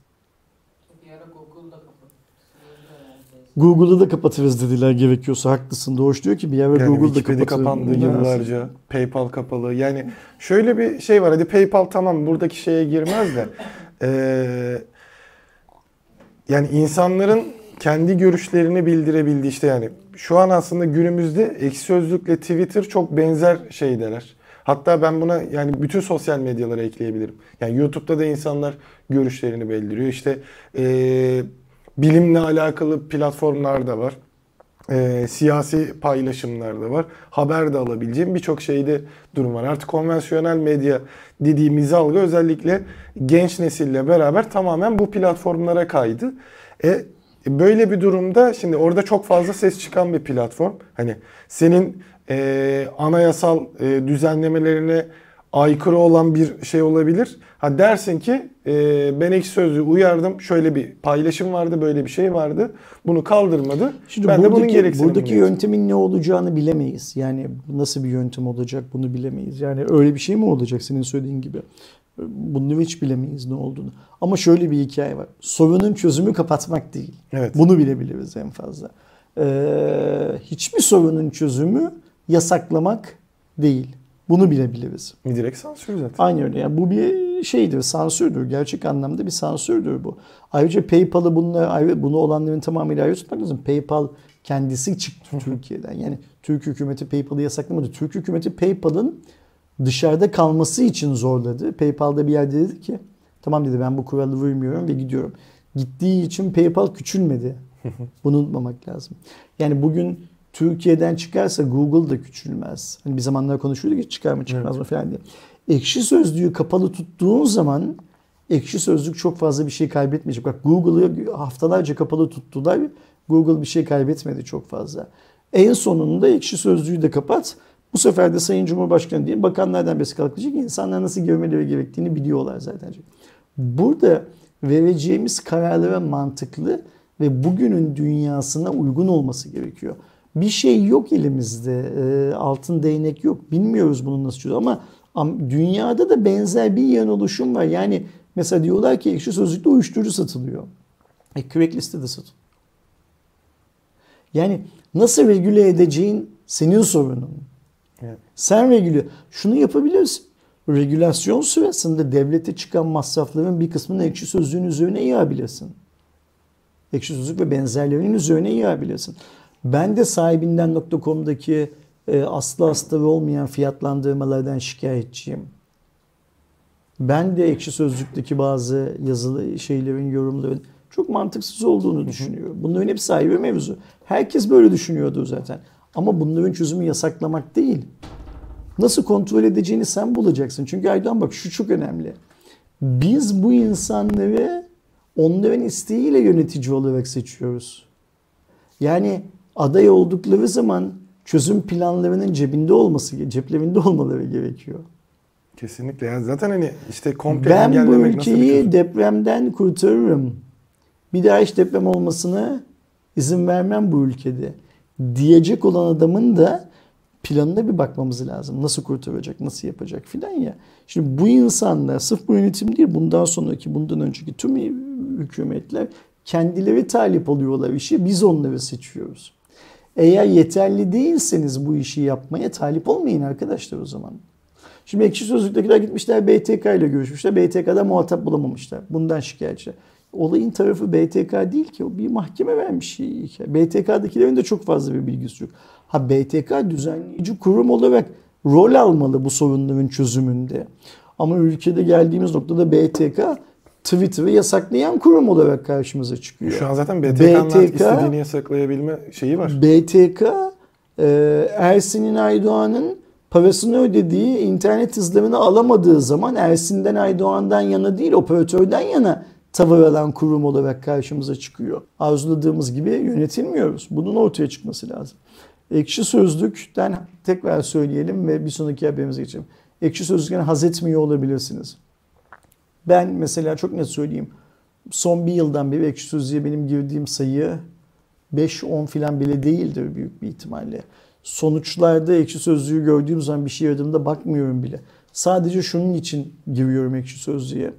[SPEAKER 2] Google'ı da kapatırız dediler gerekiyorsa. Haklısın. Doğuş diyor ki bir ara
[SPEAKER 1] Yani
[SPEAKER 2] Google'da kapatırız.
[SPEAKER 1] kapandı yıllarca. PayPal kapalı. Yani şöyle bir şey var. Hadi PayPal tamam buradaki şeye girmez de. eee, yani insanların kendi görüşlerini bildirebildiği işte yani şu an aslında günümüzde Ekşi Sözlük'le Twitter çok benzer şeydeler. Hatta ben buna yani bütün sosyal medyalara ekleyebilirim. Yani YouTube'da da insanlar görüşlerini bildiriyor. İşte eee, bilimle alakalı platformlar da var. Eee, siyasi paylaşımlar da var. Haber de alabileceğim birçok şeyde durum var. Artık konvansiyonel medya dediğimiz algı özellikle genç nesille beraber tamamen bu platformlara kaydı. E, böyle bir durumda şimdi orada çok fazla ses çıkan bir platform. Hani senin e, anayasal e, düzenlemelerine aykırı olan bir şey olabilir. Ha dersin ki e, ben ekşi sözlüğü uyardım. Şöyle bir paylaşım vardı, böyle bir şey vardı. Bunu kaldırmadı.
[SPEAKER 2] Şimdi
[SPEAKER 1] ben de bunun
[SPEAKER 2] buradaki,
[SPEAKER 1] gereksinimini
[SPEAKER 2] buradaki yöntemin ne olacağını bilemeyiz. Yani nasıl bir yöntem olacak bunu bilemeyiz. Yani öyle bir şey mi olacak senin söylediğin gibi? Bunu hiç bilemeyiz ne olduğunu. Ama şöyle bir hikaye var. Sorunun çözümü kapatmak değil.
[SPEAKER 1] Evet.
[SPEAKER 2] Bunu bilebiliriz en fazla. Ee, hiçbir sorunun çözümü yasaklamak değil. Bunu bilebiliriz.
[SPEAKER 1] Direkt sansür zaten.
[SPEAKER 2] Aynı öyle. Yani bu bir şeydir, sansürdür. Gerçek anlamda bir sansürdür bu. Ayrıca PayPal'ı bununla ayrı, bunu olanların tamamıyla ayrı tutmak lazım. PayPal kendisi çıktı Türkiye'den. Yani Türk hükümeti PayPal'ı yasaklamadı. Türk hükümeti PayPal'ın dışarıda kalması için zorladı. PayPal'da bir yerde dedi ki tamam dedi ben bu kuralı uymuyorum ve gidiyorum. Gittiği için PayPal küçülmedi. Bunu unutmamak lazım. Yani bugün Türkiye'den çıkarsa Google da küçülmez. Hani bir zamanlar konuşuyorduk ya çıkar mı çıkmaz mı falan diye. Ekşi sözlüğü kapalı tuttuğun zaman ekşi sözlük çok fazla bir şey kaybetmeyecek. Bak Google'ı haftalarca kapalı tuttular. Google bir şey kaybetmedi çok fazla. En sonunda ekşi sözlüğü de kapat. Bu sefer de Sayın Cumhurbaşkanı değil bakanlardan birisi kalkacak. İnsanlar nasıl görmeleri gerektiğini biliyorlar zaten. Burada vereceğimiz kararlara mantıklı ve bugünün dünyasına uygun olması gerekiyor. Bir şey yok elimizde. e, altın değnek yok. Bilmiyoruz bunun nasıl çözülür ama am- dünyada da benzer bir yan oluşum var. Yani mesela diyorlar ki ekşi sözlükte uyuşturucu satılıyor. E Craigslist'te de satılıyor. Yani nasıl regüle edeceğin senin sorunun.
[SPEAKER 1] Evet.
[SPEAKER 2] Sen regüle. Şunu yapabilirsin. Regülasyon sırasında devlete çıkan masrafların bir kısmını ekşi sözlüğün üzerine yığabilirsin. Ekşi sözlük ve benzerlerinin üzerine yığabilirsin. Ben de sahibinden.com'daki e, aslı astarı olmayan fiyatlandırmalardan şikayetçiyim. Ben de ekşi sözlükteki bazı yazılı şeylerin, yorumların çok mantıksız olduğunu düşünüyorum. Bunların hepsi ayrı mevzu. Herkes böyle düşünüyordu zaten. Ama bunların çözümü yasaklamak değil. Nasıl kontrol edeceğini sen bulacaksın. Çünkü Aydoğan bak şu çok önemli. Biz bu insanları onların isteğiyle yönetici olarak seçiyoruz. Yani aday oldukları zaman çözüm planlarının cebinde olması, ceplerinde olmaları gerekiyor.
[SPEAKER 1] Kesinlikle. Yani zaten hani işte komple
[SPEAKER 2] Ben bu ülkeyi depremden kurtarırım. Bir daha hiç deprem olmasına izin vermem bu ülkede. Diyecek olan adamın da planına bir bakmamız lazım. Nasıl kurtaracak, nasıl yapacak filan ya. Şimdi bu insanlar sırf bu yönetim değil bundan sonraki, bundan önceki tüm hükümetler kendileri talip oluyorlar işi. Biz onları seçiyoruz. Eğer yeterli değilseniz bu işi yapmaya talip olmayın arkadaşlar o zaman. Şimdi ekşi sözlüktekiler gitmişler BTK ile görüşmüşler. BTK'da muhatap bulamamışlar. Bundan şikayetçi. Olayın tarafı BTK değil ki. O bir mahkeme vermiş. BTK'dakilerin de çok fazla bir bilgisi yok. Ha BTK düzenleyici kurum olarak rol almalı bu sorunların çözümünde. Ama ülkede geldiğimiz noktada BTK Twitter'ı yasaklayan kurum olarak karşımıza çıkıyor.
[SPEAKER 1] Şu an zaten BTK'nın
[SPEAKER 2] BTK
[SPEAKER 1] istediğini yasaklayabilme şeyi var.
[SPEAKER 2] BTK e, Ersin'in Aydoğan'ın parasını ödediği internet hızlarını alamadığı zaman Ersin'den Aydoğan'dan yana değil operatörden yana tavır alan kurum olarak karşımıza çıkıyor. Arzuladığımız gibi yönetilmiyoruz. Bunun ortaya çıkması lazım. Ekşi Sözlük'ten tekrar söyleyelim ve bir sonraki haberimize geçelim. Ekşi Sözlük'ten haz etmiyor olabilirsiniz. Ben mesela çok net söyleyeyim. Son bir yıldan beri Ekşi Sözlük'e benim girdiğim sayı 5-10 filan bile değildir büyük bir ihtimalle. Sonuçlarda ekşi sözlüğü gördüğüm zaman bir şey aradığımda bakmıyorum bile. Sadece şunun için giriyorum ekşi sözlüğe.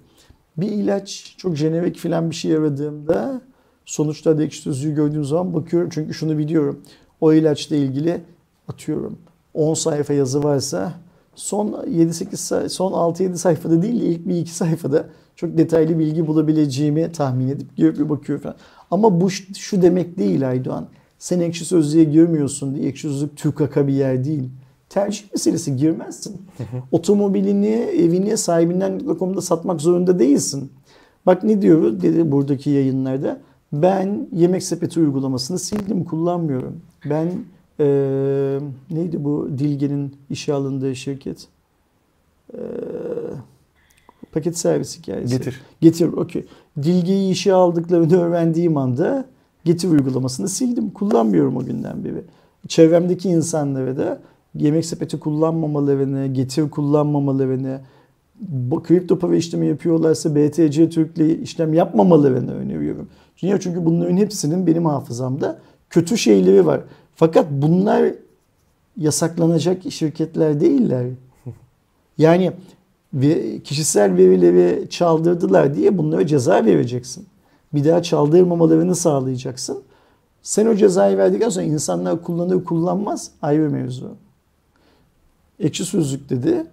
[SPEAKER 2] Bir ilaç çok jenerik filan bir şey aradığımda sonuçlarda ekşi sözlüğü gördüğüm zaman bakıyorum. Çünkü şunu biliyorum. O ilaçla ilgili atıyorum 10 sayfa yazı varsa son 7-8 say- son 6-7 sayfada değil de ilk bir iki sayfada çok detaylı bilgi bulabileceğimi tahmin edip girip bir bakıyorum falan. Ama bu şu demek değil Aydoğan. Sen ekşi sözlüğe girmiyorsun diye ekşi sözlük TÜKAK'a bir yer değil. Tercih meselesi girmezsin. Otomobilini, evini sahibinden.com'da satmak zorunda değilsin. Bak ne diyor dedi buradaki yayınlarda. Ben yemek sepeti uygulamasını sildim, kullanmıyorum. Ben eee, neydi bu Dilge'nin işe alındığı şirket? Eee, paket servis hikayesi.
[SPEAKER 1] Getir.
[SPEAKER 2] Getir, okey. Dilge'yi işe aldıklarını öğrendiğim anda Getir uygulamasını sildim. Kullanmıyorum o günden beri. Çevremdeki insanlara da yemek sepeti kullanmamalarını, Getir kullanmamalarını, kripto para işlemi yapıyorlarsa BTC Türk'le işlem yapmamalarını öneriyorum. Niye? Çünkü bunların hepsinin benim hafızamda kötü şeyleri var. Fakat bunlar yasaklanacak şirketler değiller. Yani kişisel verileri çaldırdılar diye bunlara ceza vereceksin. Bir daha çaldırmamalarını sağlayacaksın. Sen o cezayı verdikten sonra insanlar kullanır kullanmaz ayrı mevzu. Ekşi Sözlük dedi.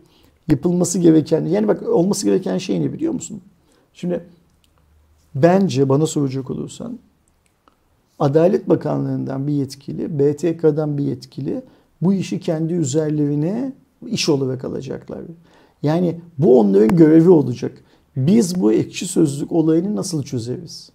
[SPEAKER 2] Yapılması gereken, yani bak olması gereken şey ne biliyor musun? Şimdi bence bana soracak olursan Adalet Bakanlığı'ndan bir yetkili, BTK'dan bir yetkili bu işi kendi üzerlerine iş olarak alacaklar. Yani bu onların görevi olacak. Biz bu ekşi sözlük olayını nasıl çözeriz?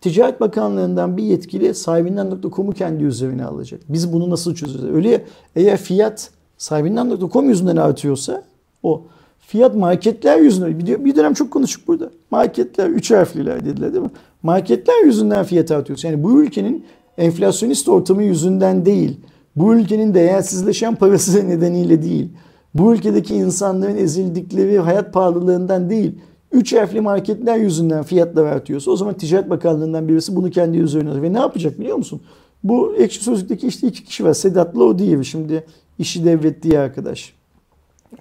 [SPEAKER 2] Ticaret Bakanlığı'ndan bir yetkili sahibinden.com'u kendi üzerine alacak. Biz bunu nasıl çözeceğiz? Öyle eğer fiyat sahibinden.com yüzünden artıyorsa o fiyat marketler yüzünden bir dönem çok konuştuk burada. Marketler üç harfliler dediler değil mi? Marketler yüzünden fiyat artıyorsa yani bu ülkenin enflasyonist ortamı yüzünden değil. Bu ülkenin değersizleşen parası nedeniyle değil. Bu ülkedeki insanların ezildikleri hayat pahalılığından değil. Üç harfli marketler yüzünden fiyatlar artıyorsa o zaman Ticaret Bakanlığı'ndan birisi bunu kendi üzerine alır. Ve ne yapacak biliyor musun? Bu ekşi sözlükteki işte iki kişi var. Sedat'la o diye şimdi işi devlet diye arkadaş.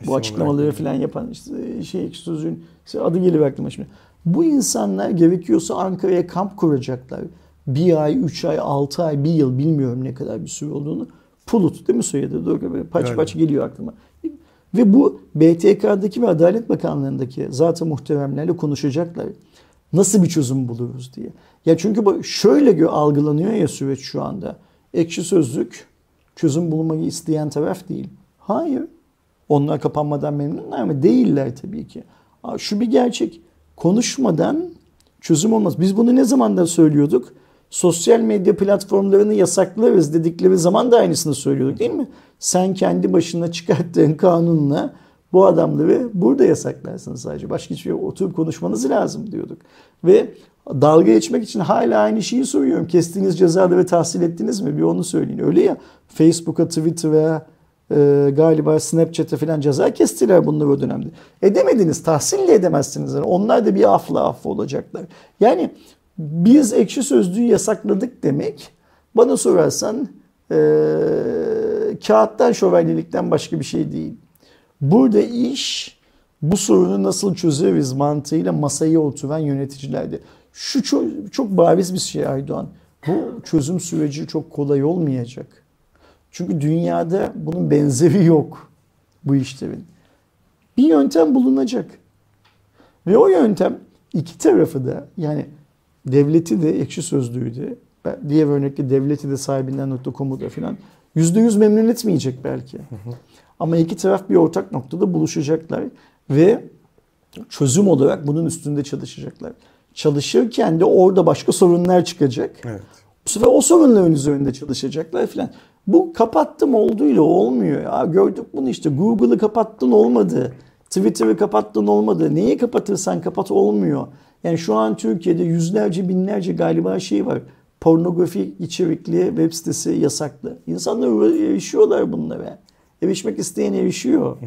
[SPEAKER 2] Bu açıklamaları falan yapan işte şey ekşi sözlüğün adı geliyor aklıma şimdi. Bu insanlar gerekiyorsa Ankara'ya kamp kuracaklar. Bir ay, üç ay, altı ay, bir yıl bilmiyorum ne kadar bir süre olduğunu. Pulut değil mi soyadı? Doğru böyle paç
[SPEAKER 1] Öyle.
[SPEAKER 2] paç geliyor aklıma. Ve bu BTK'daki ve Adalet Bakanlığı'ndaki zaten muhteremlerle konuşacaklar. Nasıl bir çözüm buluruz diye. Ya çünkü bu şöyle algılanıyor ya süreç şu anda. Ekşi sözlük çözüm bulmayı isteyen taraf değil. Hayır. Onlar kapanmadan memnunlar mı? Değiller tabii ki. Şu bir gerçek. Konuşmadan çözüm olmaz. Biz bunu ne zamandan söylüyorduk? Sosyal medya platformlarını yasaklarız dedikleri zaman da aynısını söylüyorduk değil mi? Sen kendi başına çıkarttığın kanunla bu adamları burada yasaklarsın sadece. Başka hiçbir yere oturup konuşmanız lazım diyorduk. Ve dalga geçmek için hala aynı şeyi soruyorum. Kestiğiniz cezaları tahsil ettiniz mi? Bir onu söyleyin. Öyle ya Facebook'a, Twitter'a, e, galiba Snapchat'e falan ceza kestiler bunları o dönemde. Edemediniz, tahsil de edemezsiniz. Onlar da bir afla affı olacaklar. Yani biz ekşi sözlüğü yasakladık demek bana sorarsan e, kağıttan şövalyelikten başka bir şey değil. Burada iş bu sorunu nasıl çözeriz mantığıyla masaya oturan yöneticilerde. Şu çok, çok bariz bir şey Aydoğan. Bu çözüm süreci çok kolay olmayacak. Çünkü dünyada bunun benzeri yok bu işlerin. Bir yöntem bulunacak. Ve o yöntem iki tarafı da yani devleti de ekşi sözlüğü de diğer örnekte devleti de sahibinden.com'u da filan yüzde yüz memnun etmeyecek belki. Ama iki taraf bir ortak noktada buluşacaklar ve çözüm olarak bunun üstünde çalışacaklar. Çalışırken de orada başka sorunlar çıkacak.
[SPEAKER 1] Evet.
[SPEAKER 2] Bu sefer o sorunların üzerinde çalışacaklar filan. Bu kapattım olduğuyla olmuyor. Ya gördük bunu işte Google'ı kapattın olmadı. Twitter'ı kapattın olmadı. Neyi kapatırsan kapat olmuyor. Yani şu an Türkiye'de yüzlerce binlerce galiba şey var. Pornografi içerikli web sitesi yasaklı. İnsanlar erişiyorlar bunlara. Erişmek isteyen erişiyor.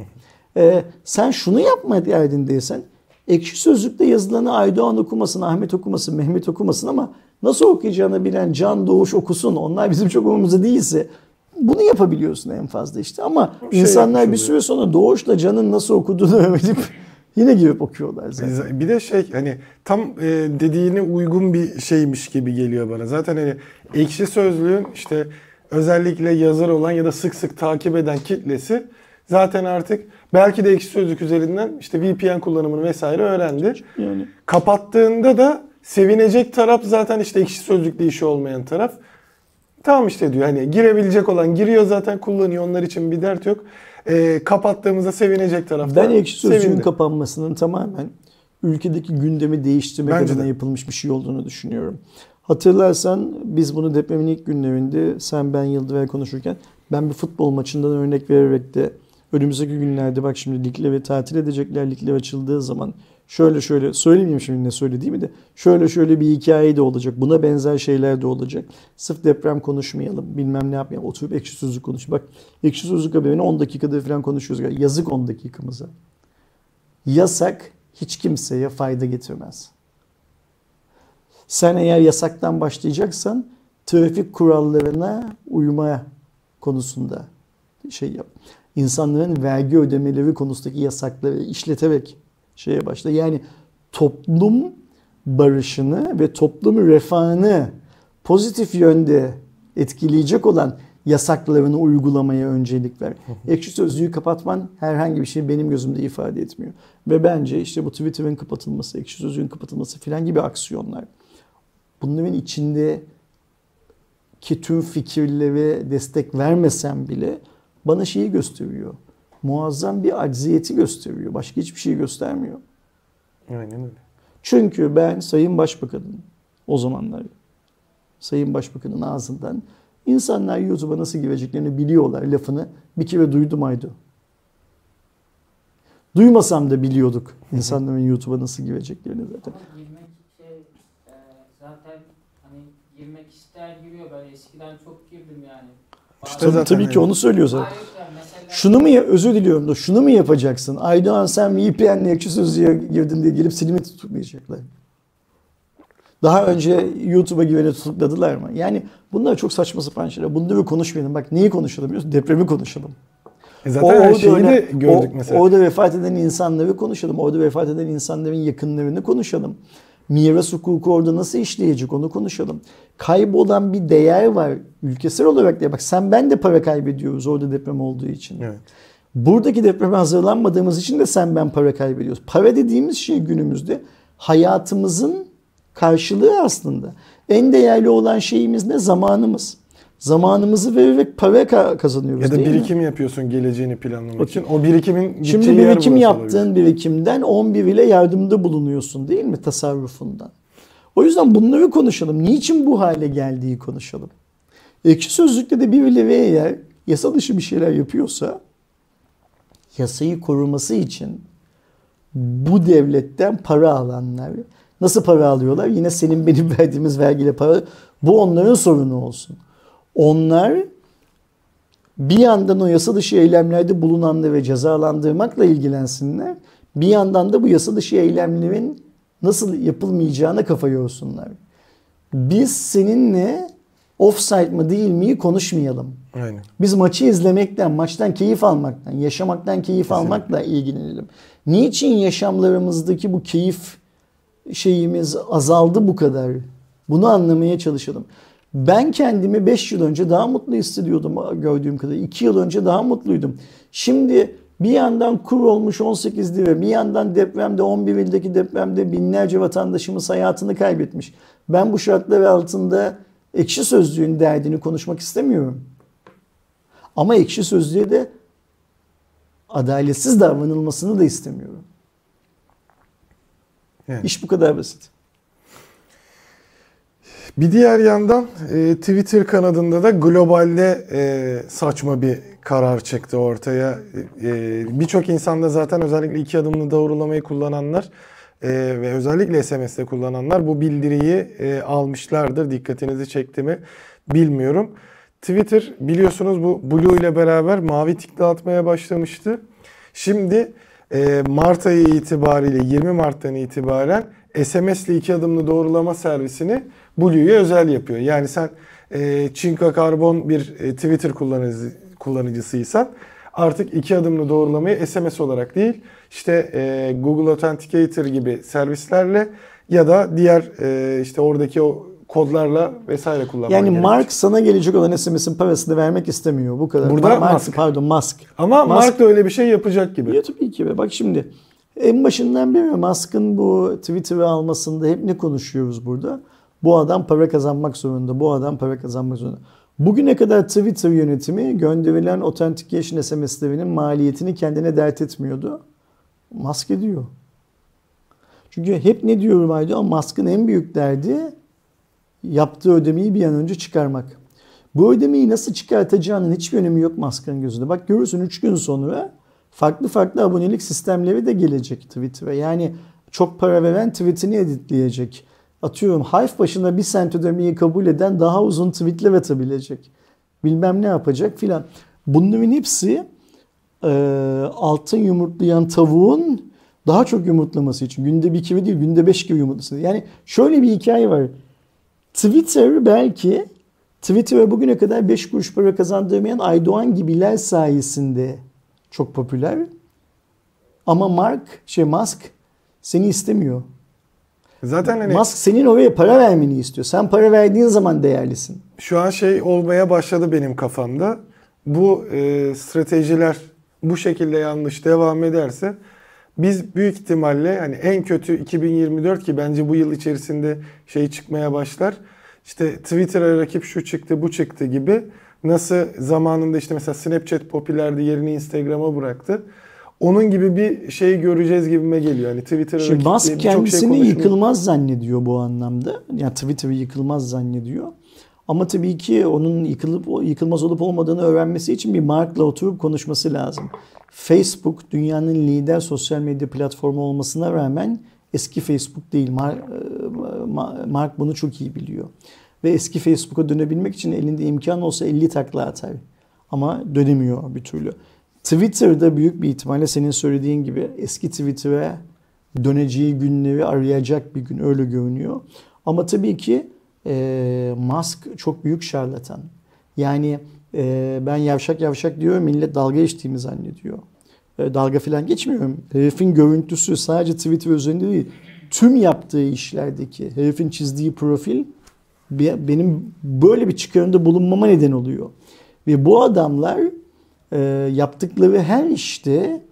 [SPEAKER 2] Ee, sen şunu yapma derdindeysen ekşi sözlükte yazılanı Aydoğan okumasın, Ahmet okumasın, Mehmet okumasın ama nasıl okuyacağını bilen Can Doğuş okusun. Onlar bizim çok umurumuzda değilse bunu yapabiliyorsun en fazla işte. Ama
[SPEAKER 1] şey
[SPEAKER 2] insanlar bir süre sonra Doğuş'la Can'ın nasıl okuduğunu öğrenip yine girip okuyorlar zaten.
[SPEAKER 1] Bir de şey hani tam e, dediğine uygun bir şeymiş gibi geliyor bana. Zaten hani ekşi sözlüğün işte özellikle yazar olan ya da sık sık takip eden kitlesi zaten artık belki de ekşi sözlük üzerinden işte VPN kullanımını vesaire öğrendi.
[SPEAKER 2] Yani
[SPEAKER 1] Kapattığında da sevinecek taraf zaten işte ekşi sözlükte işi olmayan taraf. Tamam işte diyor hani girebilecek olan giriyor zaten kullanıyor onlar için bir dert yok. E, kapattığımızda sevinecek taraf da
[SPEAKER 2] Ben ekşi sözlüğün kapanmasının tamamen ülkedeki gündemi değiştirmek
[SPEAKER 1] Bence
[SPEAKER 2] adına
[SPEAKER 1] de.
[SPEAKER 2] yapılmış bir şey olduğunu düşünüyorum. Hatırlarsan biz bunu depremin ilk günlerinde sen ben Yıldıray konuşurken ben bir futbol maçından örnek vererek de önümüzdeki günlerde bak şimdi ligleri tatil edecekler ligler açıldığı zaman şöyle şöyle söylemeyeyim şimdi ne söylediğimi de şöyle şöyle bir hikaye de olacak. Buna benzer şeyler de olacak. Sırf deprem konuşmayalım bilmem ne yapmayalım. Oturup ekşi sözlük konuş. Bak ekşi sözlük haberini 10 dakikada falan konuşuyoruz. Yazık 10 dakikamıza. Yasak hiç kimseye fayda getirmez. Sen eğer yasaktan başlayacaksan trafik kurallarına uyma konusunda şey yap. İnsanların vergi ödemeleri konusundaki yasakları işleterek şeye başla. Yani toplum barışını ve toplum refahını pozitif yönde etkileyecek olan yasaklarını uygulamaya öncelik ver. Ekşi sözlüğü kapatman herhangi bir şey benim gözümde ifade etmiyor. Ve bence işte bu Twitter'ın kapatılması, ekşi sözlüğün kapatılması filan gibi aksiyonlar bunların içinde ki tüm fikirlere destek vermesem bile bana şeyi gösteriyor. Muazzam bir acziyeti gösteriyor. Başka hiçbir şey göstermiyor.
[SPEAKER 1] Aynen öyle.
[SPEAKER 2] Çünkü ben Sayın Başbakan'ın o zamanlar Sayın Başbakan'ın ağzından insanlar YouTube'a nasıl gireceklerini biliyorlar lafını bir kere duydum Aydo. Duymasam da biliyorduk insanların YouTube'a nasıl gireceklerini zaten.
[SPEAKER 3] Ama girmek şey e, zaten hani girmek ister giriyor ben eskiden çok girdim yani.
[SPEAKER 1] İşte
[SPEAKER 2] Tabii,
[SPEAKER 1] zaten
[SPEAKER 2] tabii ki onu söylüyor zaten.
[SPEAKER 3] Hayır, yani mesela
[SPEAKER 2] Şunu mu ya- özür diliyorum da şunu mu yapacaksın? Aydoğan sen VPN'le ekşi sözlüğe girdin diye gelip seni mi tutuklayacaklar? Daha önce YouTube'a gireni tutukladılar mı? Yani bunlar çok saçma sapan şeyler. Bunları konuşmayalım. Bak neyi konuşalım biliyorsun? Depremi konuşalım.
[SPEAKER 1] E zaten her şeyi
[SPEAKER 2] öyle-
[SPEAKER 1] de gördük
[SPEAKER 2] o-
[SPEAKER 1] mesela.
[SPEAKER 2] Orada vefat eden insanları konuşalım. Orada vefat eden insanların yakınlarını konuşalım. Miras hukuku orada nasıl işleyecek onu konuşalım. Kaybolan bir değer var ülkesel olarak diye. Bak sen ben de para kaybediyoruz orada deprem olduğu için.
[SPEAKER 1] Evet.
[SPEAKER 2] Buradaki depreme hazırlanmadığımız için de sen ben para kaybediyoruz. Para dediğimiz şey günümüzde hayatımızın karşılığı aslında. En değerli olan şeyimiz ne? Zamanımız. Zamanımızı vererek para ka- kazanıyoruz
[SPEAKER 1] Ya da
[SPEAKER 2] değil mi?
[SPEAKER 1] birikim yapıyorsun geleceğini planlamak için. O birikimin
[SPEAKER 2] Şimdi birikim yaptığın
[SPEAKER 1] olabilir.
[SPEAKER 2] birikimden 11 ile yardımda bulunuyorsun değil mi tasarrufundan? O yüzden bunları konuşalım. Niçin bu hale geldiği konuşalım. Ekşi Sözlük'te de birileri eğer yasa dışı bir şeyler yapıyorsa yasayı koruması için bu devletten para alanlar nasıl para alıyorlar? Yine senin benim verdiğimiz vergiyle para. Bu onların sorunu olsun. Onlar bir yandan o yasa dışı eylemlerde bulunanları ve cezalandırmakla ilgilensinler. Bir yandan da bu yasa dışı eylemlerin nasıl yapılmayacağına kafa yorsunlar. Biz seninle offside mı değil miyi konuşmayalım.
[SPEAKER 1] Aynen.
[SPEAKER 2] Biz maçı izlemekten, maçtan keyif almaktan, yaşamaktan keyif almakla ilgilenelim. Niçin yaşamlarımızdaki bu keyif şeyimiz azaldı bu kadar? Bunu anlamaya çalışalım. Ben kendimi 5 yıl önce daha mutlu hissediyordum gördüğüm kadarıyla. 2 yıl önce daha mutluydum. Şimdi bir yandan kur olmuş 18 lira, bir yandan depremde 11 ildeki depremde binlerce vatandaşımız hayatını kaybetmiş. Ben bu şartlar altında ekşi sözlüğün derdini konuşmak istemiyorum. Ama ekşi sözlüğe de adaletsiz davranılmasını da istemiyorum.
[SPEAKER 1] Yani.
[SPEAKER 2] İş bu kadar basit.
[SPEAKER 1] Bir diğer yandan e, Twitter kanadında da globalde e, saçma bir karar çıktı ortaya. E, Birçok insanda zaten özellikle iki adımlı doğrulamayı kullananlar e, ve özellikle SMS'te kullananlar bu bildiriyi e, almışlardır. Dikkatinizi çekti mi bilmiyorum. Twitter biliyorsunuz bu Blue ile beraber mavi tik dağıtmaya başlamıştı. Şimdi e, Mart ayı itibariyle 20 Mart'tan itibaren SMS'li iki adımlı doğrulama servisini Blue'ya özel yapıyor. Yani sen e, Çinka Karbon bir e, Twitter kullanıcı, kullanıcısıysan artık iki adımlı doğrulamayı SMS olarak değil işte e, Google Authenticator gibi servislerle ya da diğer e, işte oradaki o kodlarla vesaire kullanman
[SPEAKER 2] Yani
[SPEAKER 1] gerekir.
[SPEAKER 2] Mark sana gelecek olan SMS'in parasını vermek istemiyor. Bu kadar.
[SPEAKER 1] Burada
[SPEAKER 2] Mark,
[SPEAKER 1] Musk.
[SPEAKER 2] Pardon Musk.
[SPEAKER 1] Ama
[SPEAKER 2] Musk-
[SPEAKER 1] Mark da öyle bir şey yapacak gibi.
[SPEAKER 2] Ya tabii ki. be. Bak şimdi en başından beri Musk'ın bu Twitter'ı almasında hep ne konuşuyoruz burada? Bu adam para kazanmak zorunda. Bu adam para kazanmak zorunda. Bugüne kadar Twitter yönetimi gönderilen authentication SMS'lerinin maliyetini kendine dert etmiyordu. Musk ediyor. Çünkü hep ne diyorum Aydoğan? Musk'ın en büyük derdi yaptığı ödemeyi bir an önce çıkarmak. Bu ödemeyi nasıl çıkartacağının hiçbir önemi yok Musk'ın gözünde. Bak görürsün 3 gün sonra farklı farklı abonelik sistemleri de gelecek Twitter'a. Yani çok para veren tweetini editleyecek. Atıyorum harf başına bir sent ödemeyi kabul eden daha uzun tweetler atabilecek. Bilmem ne yapacak filan. Bunların hepsi e, altın yumurtlayan tavuğun daha çok yumurtlaması için. Günde bir kere değil günde beş kere yumurtlasın. Yani şöyle bir hikaye var. Twitter belki Twitter'a bugüne kadar 5 kuruş para kazandırmayan Aydoğan gibiler sayesinde çok popüler. Ama Mark, şey Musk seni istemiyor.
[SPEAKER 1] Zaten hani
[SPEAKER 2] Musk senin oraya para vermeni istiyor. Sen para verdiğin zaman değerlisin.
[SPEAKER 1] şu an şey olmaya başladı benim kafamda. Bu e, stratejiler bu şekilde yanlış devam ederse biz büyük ihtimalle hani en kötü 2024 ki bence bu yıl içerisinde şey çıkmaya başlar. İşte Twitter'a rakip şu çıktı bu çıktı gibi nasıl zamanında işte mesela Snapchat popülerdi yerini Instagram'a bıraktı. Onun gibi bir şey göreceğiz gibime geliyor. Hani Twitter'a
[SPEAKER 2] Şimdi Musk
[SPEAKER 1] şey
[SPEAKER 2] kendisini
[SPEAKER 1] konuşuluyor.
[SPEAKER 2] yıkılmaz zannediyor bu anlamda. Yani Twitter'ı yıkılmaz zannediyor. Ama tabii ki onun yıkılıp yıkılmaz olup olmadığını öğrenmesi için bir Mark'la oturup konuşması lazım. Facebook dünyanın lider sosyal medya platformu olmasına rağmen eski Facebook değil. Mark, Mark bunu çok iyi biliyor. Ve eski Facebook'a dönebilmek için elinde imkan olsa 50 takla atar. Ama dönemiyor bir türlü. Twitter'da büyük bir ihtimalle senin söylediğin gibi eski Twitter'a döneceği günleri arayacak bir gün öyle görünüyor. Ama tabii ki e, Musk çok büyük şarlatan. Yani e, ben yavşak yavşak diyorum millet dalga geçtiğimi zannediyor. E, dalga falan geçmiyorum. Herifin görüntüsü sadece Twitter üzerinde değil. Tüm yaptığı işlerdeki herifin çizdiği profil be- benim böyle bir çıkarımda bulunmama neden oluyor. Ve bu adamlar e, yaptıkları her işte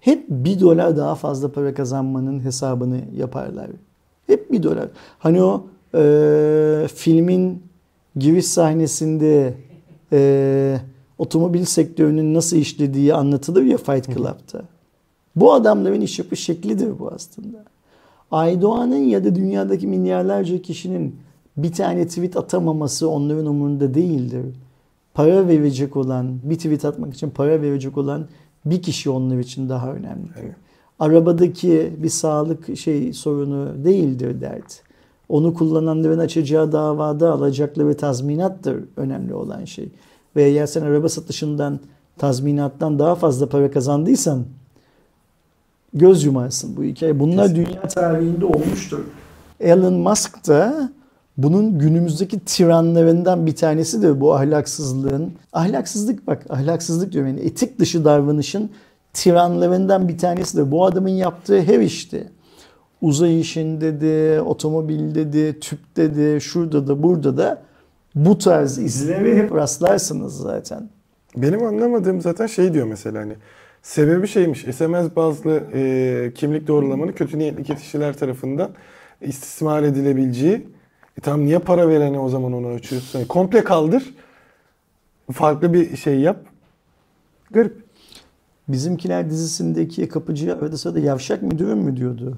[SPEAKER 2] hep bir dolar daha fazla para kazanmanın hesabını yaparlar. Hep bir dolar. Hani o e, filmin giriş sahnesinde e, otomobil sektörünün nasıl işlediği anlatılır ya Fight Club'ta. Bu adamların iş yapış şeklidir bu aslında. Aydoğan'ın ya da dünyadaki milyarlarca kişinin bir tane tweet atamaması onların umurunda değildir. Para verecek olan, bir tweet atmak için para verecek olan bir kişi onlar için daha önemlidir.
[SPEAKER 1] Evet.
[SPEAKER 2] Arabadaki bir sağlık şey sorunu değildir dert. Onu kullananların açacağı davada alacakları tazminattır önemli olan şey. Ve eğer sen araba satışından tazminattan daha fazla para kazandıysan göz yumarsın bu hikaye. Bunlar
[SPEAKER 1] Kesinlikle.
[SPEAKER 2] dünya tarihinde olmuştur. Elon Musk da bunun günümüzdeki tiranlarından bir tanesi de bu ahlaksızlığın. Ahlaksızlık bak ahlaksızlık diyorum yani etik dışı davranışın tiranlarından bir tanesi de bu adamın yaptığı her işte. Uzay işinde de, otomobilde de, tüpte de, şurada da, burada da bu tarz izleri hep rastlarsınız zaten.
[SPEAKER 1] Benim anlamadığım zaten şey diyor mesela hani sebebi şeymiş SMS bazlı e, kimlik doğrulamanın kötü niyetli kişiler tarafından istismar edilebileceği. E tamam niye para verene o zaman onu ölçüyorsun? Yani komple kaldır. Farklı bir şey yap. Garip.
[SPEAKER 2] Bizimkiler dizisindeki kapıcıya arada sırada yavşak müdürüm mü diyordu.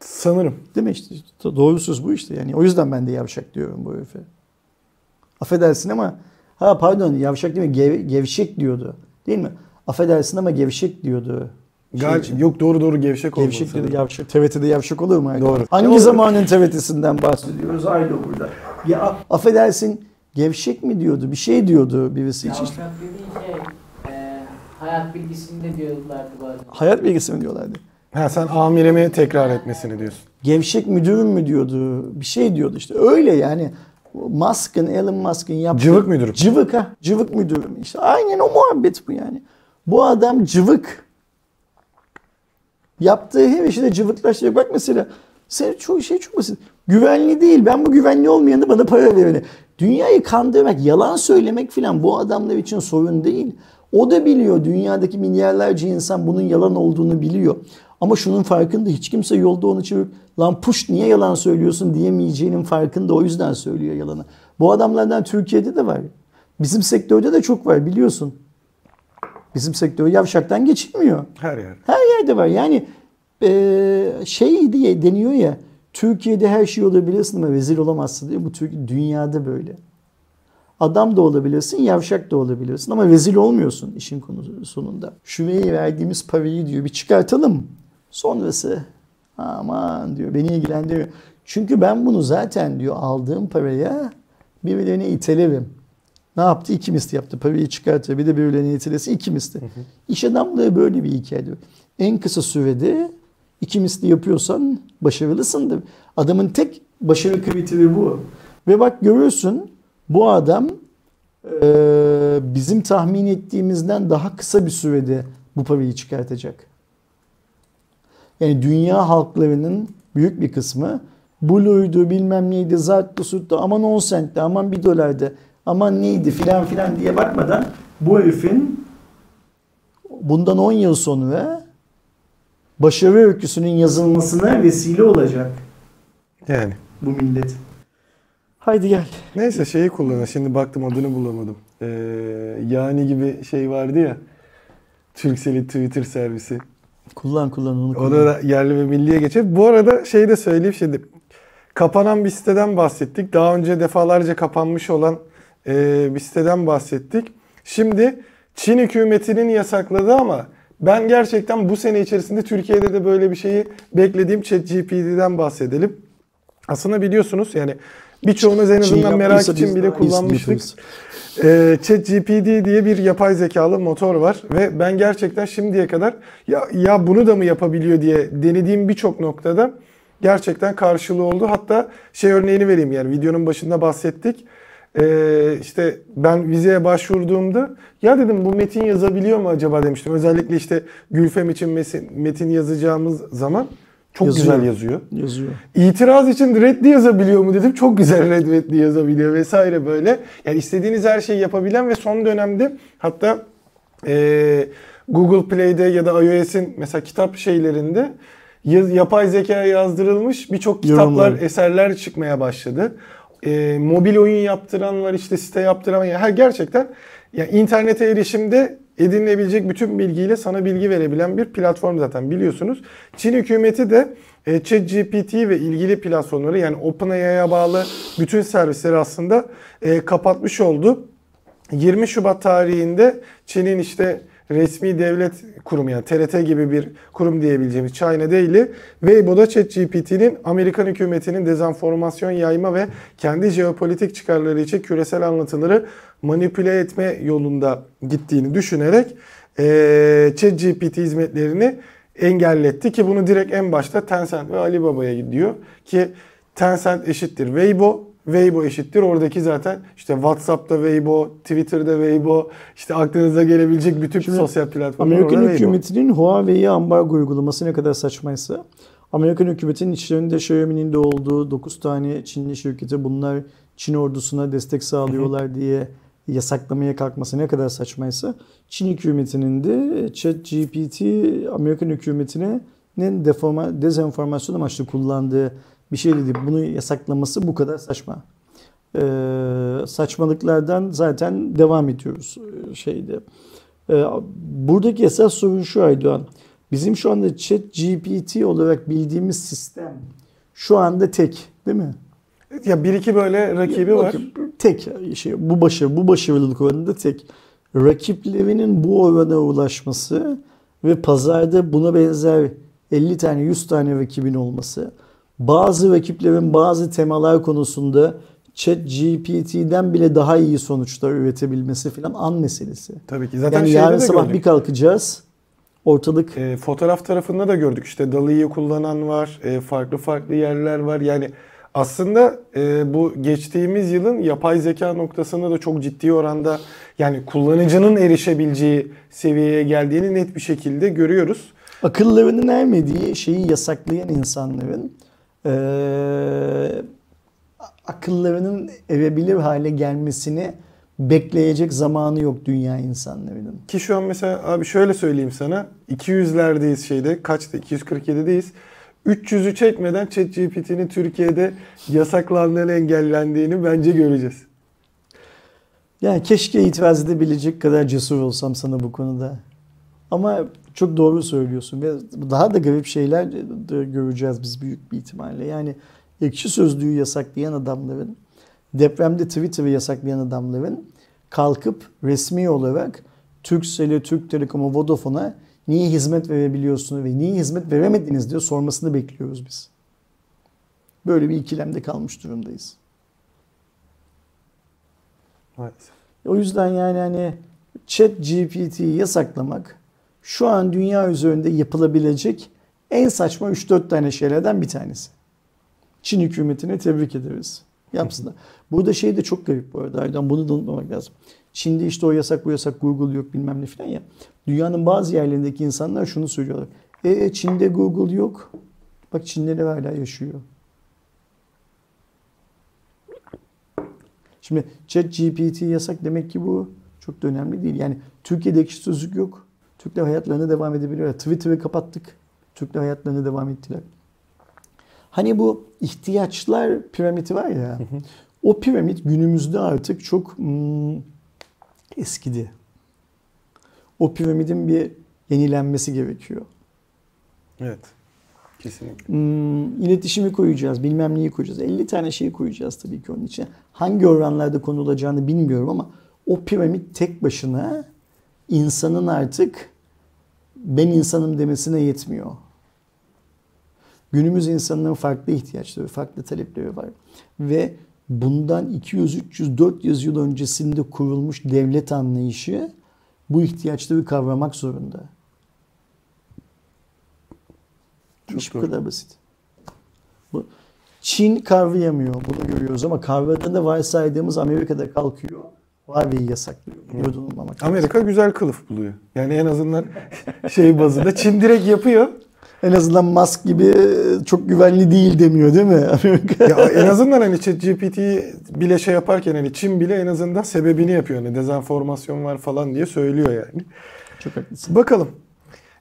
[SPEAKER 1] Sanırım.
[SPEAKER 2] Değil mi işte? Doğru söz bu işte. Yani o yüzden ben de yavşak diyorum bu herife. Affedersin ama ha pardon yavşak değil mi? Gev- gevşek diyordu. Değil mi? Affedersin ama gevşek diyordu. Şey
[SPEAKER 1] Gal-
[SPEAKER 2] için.
[SPEAKER 1] yok doğru doğru gevşek olmalı.
[SPEAKER 2] Gevşek diyordu yavşak. TVT'de yavşak olur mu?
[SPEAKER 1] Doğru.
[SPEAKER 2] Hangi
[SPEAKER 1] Doğru.
[SPEAKER 2] zamanın TVT'sinden bahsediyoruz? Aynı burada. Ya affedersin gevşek mi diyordu? Bir şey diyordu birisi için.
[SPEAKER 3] Yavşak dediğin şey e, hayat bilgisinde diyorlardı bazen.
[SPEAKER 2] Hayat bilgisi mi diyorlardı?
[SPEAKER 1] Ha sen amirime tekrar etmesini diyorsun.
[SPEAKER 2] Gevşek müdürüm mü diyordu? Bir şey diyordu işte. Öyle yani. Musk'ın, Elon Musk'ın yaptığı...
[SPEAKER 1] Cıvık müdürüm.
[SPEAKER 2] Cıvık ha. Cıvık müdürüm işte. Aynen o muhabbet bu yani. Bu adam cıvık. Yaptığı her işi de cıvıklaştırıyor. Bak mesela sen çok şey çok basit. Güvenli değil. Ben bu güvenli olmayanı bana para verene. Dünyayı kandırmak, yalan söylemek filan bu adamlar için sorun değil. O da biliyor. Dünyadaki milyarlarca insan bunun yalan olduğunu biliyor. Ama şunun farkında hiç kimse yolda onu çevirip lan puş niye yalan söylüyorsun diyemeyeceğinin farkında o yüzden söylüyor yalanı. Bu adamlardan Türkiye'de de var. Bizim sektörde de çok var biliyorsun. Bizim sektör yavşaktan geçilmiyor.
[SPEAKER 1] Her yer.
[SPEAKER 2] Her yerde var. Yani eee, şey diye deniyor ya Türkiye'de her şey olabilirsin ama rezil olamazsın diye. Bu Türkiye dünyada böyle. Adam da olabilirsin, yavşak da olabilirsin ama rezil olmuyorsun işin sonunda. Şuraya verdiğimiz parayı diyor bir çıkartalım. Sonrası aman diyor beni ilgilendiriyor. Çünkü ben bunu zaten diyor aldığım paraya birilerine itelerim. Ne yaptı? İki misli yaptı. Parayı çıkartıyor. Bir de birilerine itelesi iki misli. İş adamlığı böyle bir hikaye diyor. En kısa sürede iki misli yapıyorsan başarılısındır. Adamın tek başarı kriteri bu. Ve bak görüyorsun bu adam eee, bizim tahmin ettiğimizden daha kısa bir sürede bu parayı çıkartacak. Yani dünya halklarının büyük bir kısmı Blue'ydu bilmem neydi zarttı surttu aman 10 centti aman 1 dolardı aman neydi filan filan diye bakmadan bu herifin bundan 10 yıl sonra başarı öyküsünün yazılmasına vesile olacak
[SPEAKER 1] Yani.
[SPEAKER 2] bu millet. Haydi gel.
[SPEAKER 1] Neyse şeyi kullanıyor. Şimdi baktım adını bulamadım. Ee, yani gibi şey vardı ya. Turkcell'in Twitter servisi.
[SPEAKER 2] Kullan kullan onu kullan.
[SPEAKER 1] Ona da yerli ve milliye geçelim. Bu arada şey de söyleyeyim şimdi. Kapanan bir siteden bahsettik. Daha önce defalarca kapanmış olan e, bir siteden bahsettik. Şimdi Çin hükümetinin yasakladığı ama ben gerçekten bu sene içerisinde Türkiye'de de böyle bir şeyi beklediğim ChatGPT'den bahsedelim. Aslında biliyorsunuz yani Birçoğunuz en azından merak
[SPEAKER 2] yaptıysa
[SPEAKER 1] için bile kullanmıştık. Ee, ChatGPT diye bir yapay zekalı motor var ve ben gerçekten şimdiye kadar ya ya bunu da mı yapabiliyor diye denediğim birçok noktada gerçekten karşılığı oldu. Hatta şey örneğini vereyim yani videonun başında bahsettik. Ee, işte ben vizeye başvurduğumda ya dedim bu metin yazabiliyor mu acaba demiştim. Özellikle işte Gülfem için metin yazacağımız zaman çok
[SPEAKER 2] Yazıyor.
[SPEAKER 1] güzel yazıyor.
[SPEAKER 2] Yazıyor.
[SPEAKER 1] İtiraz için reddi yazabiliyor mu dedim. Çok güzel reddi yazabiliyor vesaire böyle. Yani istediğiniz her şeyi yapabilen ve son dönemde hatta eee, Google Play'de ya da iOS'in mesela kitap şeylerinde yapay zekaya yazdırılmış birçok kitaplar,
[SPEAKER 2] Yorumlar.
[SPEAKER 1] eserler çıkmaya başladı. Eee, mobil oyun yaptıran var, işte site yaptıran yani her gerçekten yani internete erişimde edinilebilecek bütün bilgiyle sana bilgi verebilen bir platform zaten biliyorsunuz. Çin hükümeti de e, ChatGPT ve ilgili platformları yani OpenAI'ya bağlı bütün servisleri aslında e, kapatmış oldu. 20 Şubat tarihinde Çin'in işte resmi devlet kurumu yani TRT gibi bir kurum diyebileceğimiz China Daily Weibo'da ChatGPT'nin Amerikan hükümetinin dezenformasyon yayma ve kendi jeopolitik çıkarları için küresel anlatıları manipüle etme yolunda gittiğini düşünerek eee ChatGPT hizmetlerini engelletti ki bunu direkt en başta Tencent ve Alibaba'ya gidiyor ki Tencent eşittir Weibo, Weibo eşittir. Oradaki zaten işte WhatsApp'ta Weibo, Twitter'da Weibo, işte aklınıza gelebilecek bütün
[SPEAKER 2] Şimdi
[SPEAKER 1] sosyal platformlar
[SPEAKER 2] Amerikan hükümetinin Huawei'ye ambargo uygulaması ne kadar saçmaysa Amerikan hükümetinin içlerinde Xiaomi'nin de olduğu 9 tane Çinli şirketi bunlar Çin ordusuna destek sağlıyorlar diye yasaklamaya kalkması ne kadar saçmaysa Çin hükümetinin de ChatGPT Amerikan hükümetine ne deforma, dezenformasyon amaçlı kullandığı bir şey dedi. Bunu yasaklaması bu kadar saçma. Ee, saçmalıklardan zaten devam ediyoruz e, şeyde. Ee, buradaki esas sorun şu Aydoğan. Bizim şu anda chat GPT olarak bildiğimiz sistem şu anda tek değil mi?
[SPEAKER 1] Ya bir iki böyle rakibi var.
[SPEAKER 2] Bakın, Tek şey bu başarı bu başarılılık oranında tek. Rakiplerinin bu orana ulaşması ve pazarda buna benzer 50 tane 100 tane rakibin olması. Bazı rakiplerin bazı temalar konusunda chat GPT'den bile daha iyi sonuçlar üretebilmesi falan an meselesi.
[SPEAKER 1] Tabii ki. Zaten
[SPEAKER 2] Yani yarın sabah
[SPEAKER 1] gördük.
[SPEAKER 2] bir kalkacağız. Ortalık
[SPEAKER 1] E, fotoğraf tarafında da gördük işte Dali'yi kullanan var, e, farklı farklı yerler var. Yani aslında e, bu geçtiğimiz yılın yapay zeka noktasında da çok ciddi oranda yani kullanıcının erişebileceği seviyeye geldiğini net bir şekilde görüyoruz.
[SPEAKER 2] akıllarının ermediği şeyi yasaklayan insanların eee, akıllarının erebilir hale gelmesini bekleyecek zamanı yok dünya insanlarının.
[SPEAKER 1] Ki şu an mesela abi şöyle söyleyeyim sana 200'lerdeyiz şeyde kaçtı 247'deyiz. 300'ü çekmeden ChatGPT'nin Türkiye'de yasaklandığını engellendiğini bence göreceğiz.
[SPEAKER 2] Yani keşke itiraz edebilecek kadar cesur olsam sana bu konuda. Ama çok doğru söylüyorsun. Ve daha da garip şeyler göreceğiz biz büyük bir ihtimalle. Yani ekşi sözlüğü yasaklayan adamların, depremde Twitter'ı yasaklayan adamların kalkıp resmi olarak Turkcell'e, Türk Telekom'a, Vodafone'a niye hizmet verebiliyorsunuz ve niye hizmet veremediniz diye sormasını bekliyoruz biz. Böyle bir ikilemde kalmış durumdayız.
[SPEAKER 1] Maalesef.
[SPEAKER 2] O yüzden yani hani chat GPT'yi yasaklamak şu an dünya üzerinde yapılabilecek en saçma 3-4 tane şeylerden bir tanesi. Çin hükümetine tebrik ederiz. Yapsınlar. Burada şey de çok garip bu arada. Aydan bunu da unutmamak lazım. Çin'de işte o yasak bu yasak Google yok bilmem ne falan ya. Dünyanın bazı yerlerindeki insanlar şunu söylüyorlar. E Çin'de Google yok. Bak Çinliler hala yaşıyor. Şimdi chat GPT yasak demek ki bu çok da önemli değil. Yani Türkiye'de ekşi sözlük yok. Türkler hayatlarına devam edebiliyorlar. Twitter'ı kapattık. Türkler hayatlarına devam ettiler. Hani bu ihtiyaçlar piramidi var ya. O piramit günümüzde artık çok hmm, eskidi. O piramidin bir yenilenmesi gerekiyor.
[SPEAKER 1] Evet. Kesinlikle.
[SPEAKER 2] Hmm, iletişimi koyacağız, bilmem neyi koyacağız. 50 tane şey koyacağız tabii ki onun için. Hangi oranlarda konulacağını bilmiyorum ama o piramit tek başına insanın artık ben insanım demesine yetmiyor. Günümüz insanların farklı ihtiyaçları, farklı talepleri var. Ve bundan 200, 300, 400 yıl öncesinde kurulmuş devlet anlayışı bu ihtiyaçları kavramak zorunda.
[SPEAKER 1] Çok
[SPEAKER 2] İş bu kadar basit. Bu, Çin kavrayamıyor bunu görüyoruz ama kavradığında varsaydığımız Amerika'da kalkıyor. Huawei'yi yasaklıyor. Yodulmamak. lazım.
[SPEAKER 1] Amerika güzel kılıf buluyor. Yani en azından şey bazında Çin direkt yapıyor.
[SPEAKER 2] En azından Musk gibi çok güvenli değil demiyor değil mi Amerika?
[SPEAKER 1] Ya en azından hani ChatGPT bile şey yaparken hani Çin bile en azından sebebini yapıyor. Hani dezenformasyon var falan diye söylüyor yani.
[SPEAKER 2] Çok haklısın.
[SPEAKER 1] Bakalım.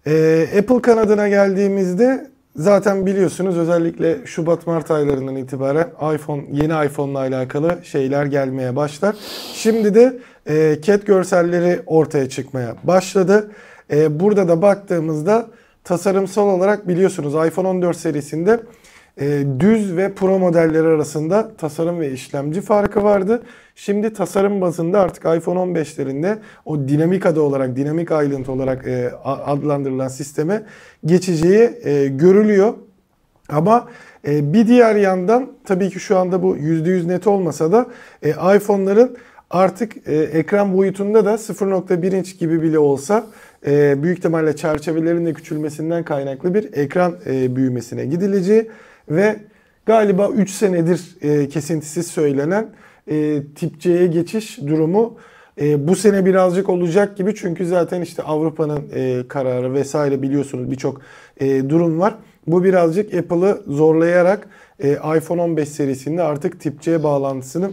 [SPEAKER 1] Ee, Apple kanadına geldiğimizde zaten biliyorsunuz özellikle Şubat-Mart aylarından itibaren iPhone yeni iPhone'la alakalı şeyler gelmeye başlar. Şimdi de e, cat görselleri ortaya çıkmaya başladı. E, burada da baktığımızda tasarımsal olarak biliyorsunuz iPhone 14 serisinde e, düz ve pro modelleri arasında tasarım ve işlemci farkı vardı. Şimdi tasarım bazında artık iPhone 15'lerinde o dinamik adı olarak, dinamik island olarak e, adlandırılan sisteme geçeceği e, görülüyor. Ama e, bir diğer yandan tabii ki şu anda bu %100 net olmasa da e, iPhone'ların artık e, ekran boyutunda da 0.1 inç gibi bile olsa e, büyük ihtimalle çerçevelerin de küçülmesinden kaynaklı bir ekran e, büyümesine gidileceği ve galiba 3 senedir e, kesintisiz söylenen e, tip C'ye geçiş durumu e, bu sene birazcık olacak gibi çünkü zaten işte Avrupa'nın e, kararı vesaire biliyorsunuz birçok e, durum var. Bu birazcık Apple'ı zorlayarak e, iPhone 15 serisinde artık tip C bağlantısını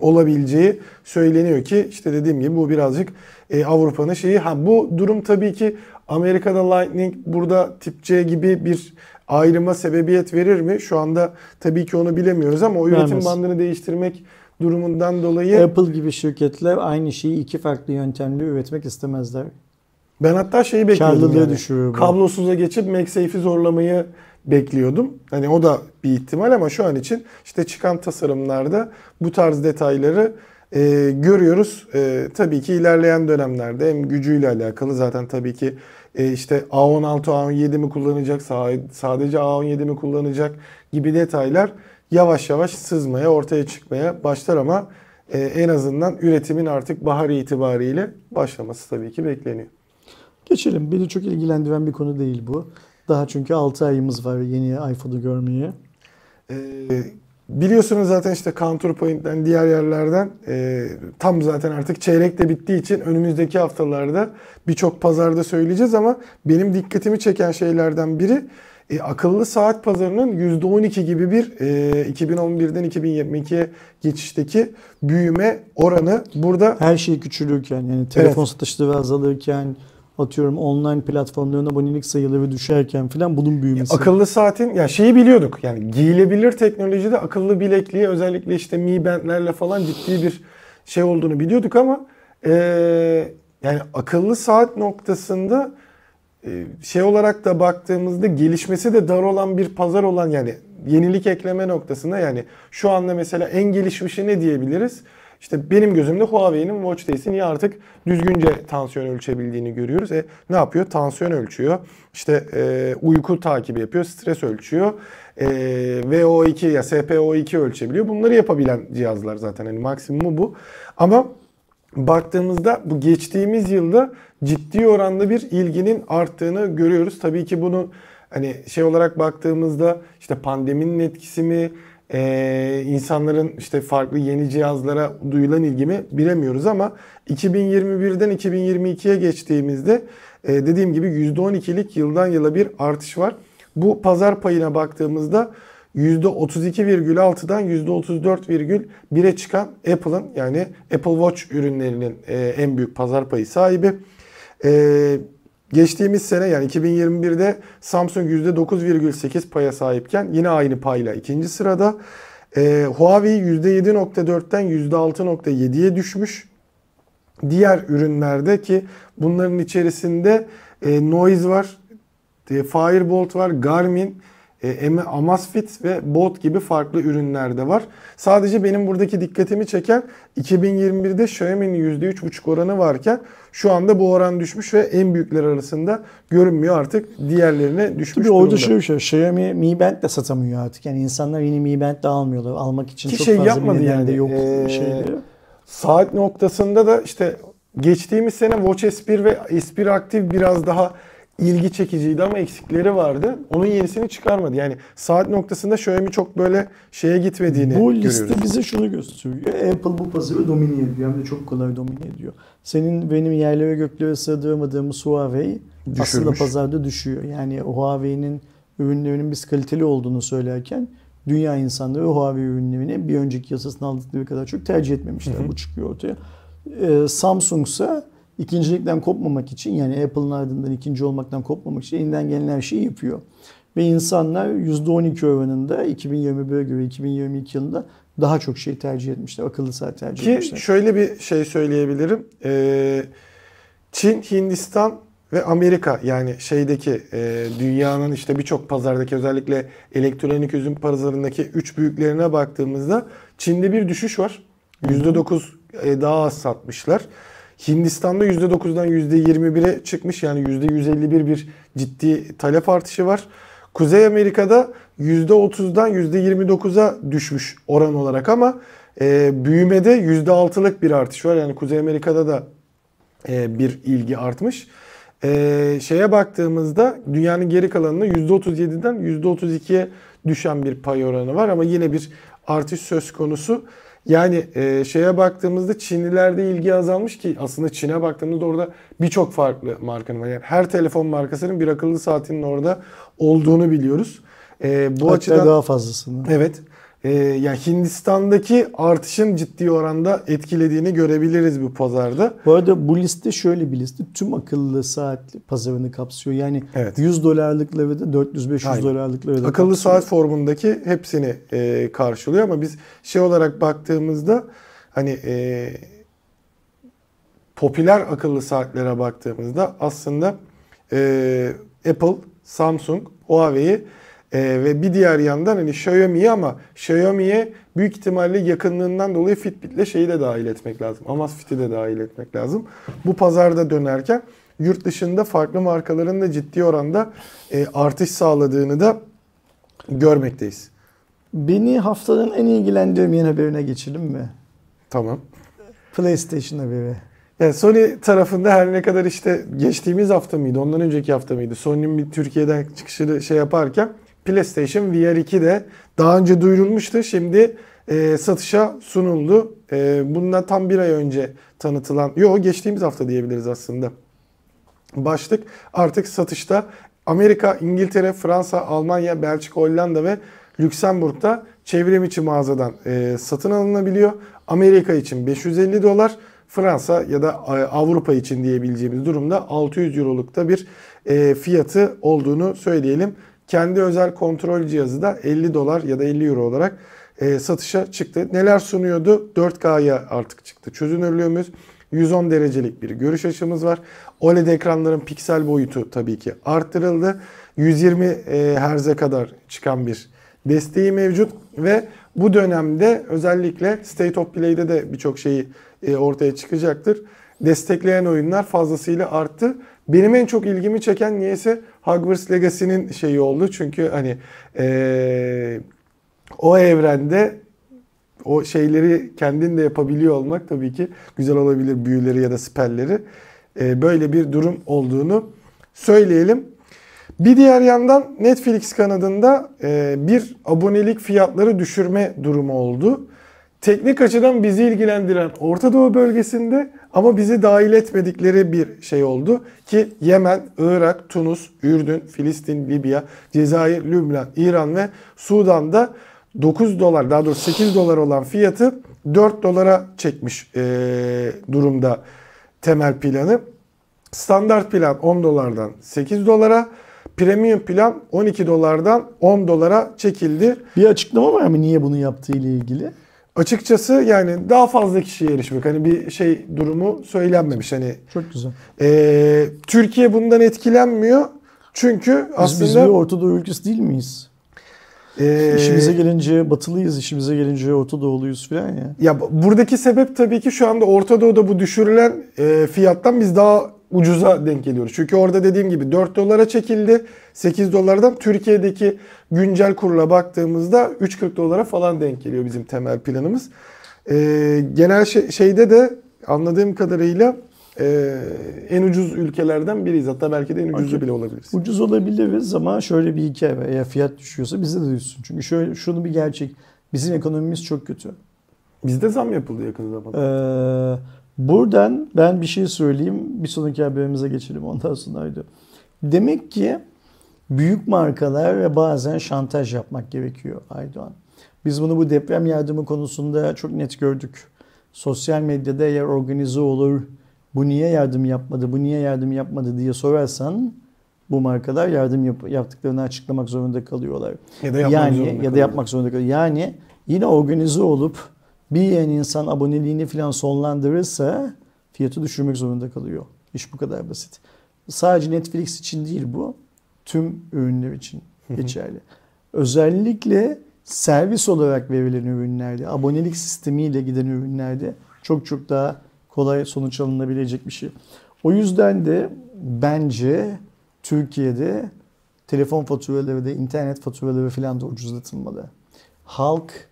[SPEAKER 1] olabileceği söyleniyor ki işte dediğim gibi bu birazcık e, Avrupa'nın şeyi. Ha bu durum tabii ki Amerika'da Lightning burada tip C gibi bir ayrıma sebebiyet verir mi? Şu anda tabii ki onu bilemiyoruz ama o üretim
[SPEAKER 2] Vermez.
[SPEAKER 1] bandını değiştirmek durumundan dolayı
[SPEAKER 2] Apple gibi şirketler aynı şeyi iki farklı yöntemle üretmek istemezler.
[SPEAKER 1] ben hatta şeyi bekliyordum.
[SPEAKER 2] Karlılığı
[SPEAKER 1] yani.
[SPEAKER 2] düşürür bu.
[SPEAKER 1] Kablosuza geçip MagSafe'i zorlamayı bekliyordum. Hani o da bir ihtimal ama şu an için işte çıkan tasarımlarda bu tarz detayları e, görüyoruz. E, tabii ki ilerleyen dönemlerde hem gücüyle alakalı zaten tabii ki e, işte A16, A17 mi kullanacak, sa- sadece A17 mi kullanacak gibi detaylar yavaş yavaş sızmaya, ortaya çıkmaya başlar ama e, en azından üretimin artık bahar itibariyle başlaması tabii ki bekleniyor.
[SPEAKER 2] Geçelim. Beni çok ilgilendiren bir konu değil bu. Daha çünkü 6 ayımız var yeni iPhone'u görmeye.
[SPEAKER 1] Ee, biliyorsunuz zaten işte Counterpoint'ten diğer yerlerden e, tam zaten artık çeyrek de bittiği için önümüzdeki haftalarda birçok pazarda söyleyeceğiz ama benim dikkatimi çeken şeylerden biri e, akıllı saat pazarının %12 gibi bir e, 2011'den 2022'ye geçişteki büyüme oranı burada
[SPEAKER 2] Her şey küçülürken yani telefon satışları azalırken atıyorum online platformların abonelik sayıları düşerken falan bunun büyümesi.
[SPEAKER 1] Akıllı saatin ya şeyi biliyorduk yani giyilebilir teknolojide akıllı bilekliğe özellikle işte Mi Band'lerle falan ciddi bir şey olduğunu biliyorduk ama eee, yani akıllı saat noktasında e, şey olarak da baktığımızda gelişmesi de dar olan bir pazar olan yani yenilik ekleme noktasında yani şu anda mesela en gelişmişi ne diyebiliriz? İşte benim gözümde Huawei'nin Watch Face'in artık düzgünce tansiyon ölçebildiğini görüyoruz. E, ne yapıyor? Tansiyon ölçüyor. İşte e, uyku takibi yapıyor, stres ölçüyor. E, VO2 ya SPO2 ölçebiliyor. Bunları yapabilen cihazlar zaten. Hani maksimumu bu. Ama baktığımızda bu geçtiğimiz yılda ciddi oranda bir ilginin arttığını görüyoruz. Tabii ki bunu hani şey olarak baktığımızda işte pandeminin etkisi mi, e, insanların işte farklı yeni cihazlara duyulan ilgimi bilemiyoruz ama 2021'den 2022'ye geçtiğimizde e, dediğim gibi %12'lik yıldan yıla bir artış var. Bu pazar payına baktığımızda %32,6'dan %34,1'e çıkan Apple'ın yani Apple Watch ürünlerinin e, en büyük pazar payı sahibi. E, geçtiğimiz sene yani 2021'de Samsung %9,8 paya sahipken yine aynı payla ikinci sırada. E, Huawei %7,4'ten %6,7'ye düşmüş. Diğer ürünlerde ki bunların içerisinde e, Noise var, e, Firebolt var, Garmin, e, Amazfit ve Bolt gibi farklı ürünler de var. Sadece benim buradaki dikkatimi çeken 2021'de Xiaomi'nin %3,5 oranı varken şu anda bu oran düşmüş ve en büyükler arasında görünmüyor artık diğerlerine düşmüş
[SPEAKER 2] Tabii orada
[SPEAKER 1] durumda.
[SPEAKER 2] şöyle bir şey. Xiaomi Mi Band de satamıyor artık. Yani insanlar yeni Mi Band de almıyorlar. Almak için
[SPEAKER 1] Ki
[SPEAKER 2] çok
[SPEAKER 1] şey
[SPEAKER 2] fazla
[SPEAKER 1] yapmadı
[SPEAKER 2] bir nedeni de
[SPEAKER 1] yani,
[SPEAKER 2] yok
[SPEAKER 1] ee,
[SPEAKER 2] şeyleri.
[SPEAKER 1] Saat noktasında da işte geçtiğimiz sene Watch S1 ve S1 Active biraz daha ilgi çekiciydi ama eksikleri vardı. Onun yenisini çıkarmadı. Yani saat noktasında Xiaomi çok böyle şeye gitmediğini
[SPEAKER 2] Bu
[SPEAKER 1] görüyoruz.
[SPEAKER 2] liste bize şunu gösteriyor. Apple bu pazarı domine ediyor. Hem de çok kolay domine ediyor. Senin benim yerlere göklere sığdıramadığımız Huawei aslında
[SPEAKER 1] Düşürmüş.
[SPEAKER 2] pazarda düşüyor. Yani Huawei'nin ürünlerinin biz kaliteli olduğunu söylerken dünya insanları Huawei ürünlerini bir önceki yasasını aldıkları kadar çok tercih etmemişler.
[SPEAKER 1] Hı hı.
[SPEAKER 2] Bu çıkıyor ortaya. Ee, Samsung ise ikincilikten kopmamak için yani Apple'ın ardından ikinci olmaktan kopmamak için elinden gelen her şeyi yapıyor. Ve insanlar %12 oranında 2021'e göre 2022 yılında daha çok şey tercih etmişler. Akıllı saat tercih
[SPEAKER 1] Ki
[SPEAKER 2] etmişler.
[SPEAKER 1] şöyle bir şey söyleyebilirim. Ee, Çin, Hindistan ve Amerika yani şeydeki e, dünyanın işte birçok pazardaki özellikle elektronik ürün pazarındaki üç büyüklerine baktığımızda Çin'de bir düşüş var. %9 e, daha az satmışlar. Hindistan'da %9'dan %21'e çıkmış yani %151 bir ciddi talep artışı var. Kuzey Amerika'da %30'dan %29'a düşmüş oran olarak ama e, büyümede %6'lık bir artış var. Yani Kuzey Amerika'da da e, bir ilgi artmış. E, şeye baktığımızda dünyanın geri kalanında %37'den %32'ye düşen bir pay oranı var ama yine bir artış söz konusu. Yani e, şeye baktığımızda Çinlilerde ilgi azalmış ki aslında Çin'e baktığımızda orada birçok farklı markanın var. Yani her telefon markasının bir akıllı saatinin orada olduğunu biliyoruz. E, bu
[SPEAKER 2] Hatta
[SPEAKER 1] açıdan
[SPEAKER 2] daha fazlasını.
[SPEAKER 1] Evet. Ee, yani Hindistan'daki artışın ciddi oranda etkilediğini görebiliriz bu pazarda.
[SPEAKER 2] Bu arada bu liste şöyle bir liste. Tüm akıllı saat pazarını kapsıyor. Yani
[SPEAKER 1] Evet.
[SPEAKER 2] 100 dolarlıkları da 400-500
[SPEAKER 1] Aynen.
[SPEAKER 2] dolarlıkları da
[SPEAKER 1] Akıllı
[SPEAKER 2] kapsıyor.
[SPEAKER 1] saat formundaki hepsini e, karşılıyor ama biz şey olarak baktığımızda hani e, popüler akıllı saatlere baktığımızda aslında e, Apple, Samsung, Huawei e, ve bir diğer yandan hani Xiaomi'yi ama Xiaomi'ye büyük ihtimalle yakınlığından dolayı Fitbit'le şeyi de dahil etmek lazım. Amazfit'i de dahil etmek lazım. Bu pazarda dönerken yurt dışında farklı markaların da ciddi oranda e, artış sağladığını da görmekteyiz.
[SPEAKER 2] Beni haftanın en ilgilendirmeyen haberine geçelim mi?
[SPEAKER 1] Tamam.
[SPEAKER 2] PlayStation haberi.
[SPEAKER 1] Yani Sony tarafında her ne kadar işte geçtiğimiz hafta mıydı, ondan önceki hafta mıydı? Sony'nin bir Türkiye'den çıkışını şey yaparken PlayStation VR 2 de daha önce duyurulmuştu. Şimdi e, satışa sunuldu. E, bundan tam bir ay önce tanıtılan, yok geçtiğimiz hafta diyebiliriz aslında. Başlık artık satışta Amerika, İngiltere, Fransa, Almanya, Belçika, Hollanda ve Lüksemburg'da çevrim içi mağazadan e, satın alınabiliyor. Amerika için 550 dolar, Fransa ya da e, Avrupa için diyebileceğimiz durumda 600 eurolukta bir e, fiyatı olduğunu söyleyelim. Kendi özel kontrol cihazı da 50 dolar ya da 50 euro olarak e, satışa çıktı. Neler sunuyordu? 4K'ya artık çıktı. Çözünürlüğümüz 110 derecelik bir görüş açımız var. OLED ekranların piksel boyutu tabii ki arttırıldı. 120 e, Hz'e kadar çıkan bir desteği mevcut ve bu dönemde özellikle State of Play'de de birçok şeyi e, ortaya çıkacaktır. Destekleyen oyunlar fazlasıyla arttı. Benim en çok ilgimi çeken niyeyse Hogwarts Legacy'nin şeyi oldu. Çünkü hani e, o evrende o şeyleri kendin de yapabiliyor olmak tabii ki güzel olabilir büyüleri ya da spelleri. Ee, böyle bir durum olduğunu söyleyelim. Bir diğer yandan Netflix kanadında e, bir abonelik fiyatları düşürme durumu oldu. Teknik açıdan bizi ilgilendiren Orta Doğu bölgesinde ama bizi dahil etmedikleri bir şey oldu ki Yemen, Irak, Tunus, Ürdün, Filistin, Libya, Cezayir, Lübnan, İran ve Sudan'da 9 dolar daha doğrusu 8 dolar olan fiyatı 4 dolara çekmiş e, durumda temel planı. Standart plan 10 dolardan 8 dolara, premium plan 12 dolardan 10 dolara çekildi.
[SPEAKER 2] Bir açıklama var mı niye bunu yaptığı ile ilgili?
[SPEAKER 1] Açıkçası yani daha fazla kişiye erişmek hani bir şey durumu söylenmemiş hani
[SPEAKER 2] Çok güzel.
[SPEAKER 1] e, Türkiye bundan etkilenmiyor çünkü
[SPEAKER 2] Biz,
[SPEAKER 1] aslında
[SPEAKER 2] biz bir Orta Doğu ülkesi değil miyiz?
[SPEAKER 1] Ee,
[SPEAKER 2] İşimize gelince batılıyız, işimize gelince Orta Doğuluyuz falan ya.
[SPEAKER 1] Ya bu- buradaki sebep tabii ki şu anda Orta Doğu'da bu düşürülen e, fiyattan biz daha ucuza denk geliyoruz. Çünkü orada dediğim gibi 4 dolara çekildi. 8 dolardan Türkiye'deki güncel kurla baktığımızda 3.40 dolara falan denk geliyor bizim temel planımız. E, genel şey- şeyde de anladığım kadarıyla e, en ucuz ülkelerden biriyiz. Hatta belki de en ucuzu bile olabiliriz.
[SPEAKER 2] Ucuz olabiliriz ama şöyle bir hikaye var. Eğer fiyat düşüyorsa bize de düşsün. Çünkü şöyle şunu bir gerçek. Bizim ekonomimiz çok kötü.
[SPEAKER 1] Bizde zam yapıldı yakın zamanda.
[SPEAKER 2] Ee, buradan ben bir şey söyleyeyim. Bir sonraki haberimize geçelim ondan sonra. haydi. Demek ki büyük markalar ve bazen şantaj yapmak gerekiyor Aydoğan. Biz bunu bu deprem yardımı konusunda çok net gördük. Sosyal medyada eğer organize olur, bu niye yardım yapmadı, bu niye yardım yapmadı diye sorarsan bu markalar yardım yap- yaptıklarını açıklamak zorunda kalıyorlar.
[SPEAKER 1] Ya da yapmak
[SPEAKER 2] yani
[SPEAKER 1] zorunda
[SPEAKER 2] ya da yapmak zorunda kalıyor. Yani yine organize olup yiyen insan aboneliğini falan sonlandırırsa fiyatı düşürmek zorunda kalıyor. İş bu kadar basit. Sadece Netflix için değil bu. Tüm ürünler için geçerli. Özellikle servis olarak verilen ürünlerde, abonelik sistemiyle giden ürünlerde çok çok daha kolay sonuç alınabilecek bir şey. O yüzden de bence Türkiye'de telefon faturaları da internet faturaları falan da ucuzlatılmalı. Halk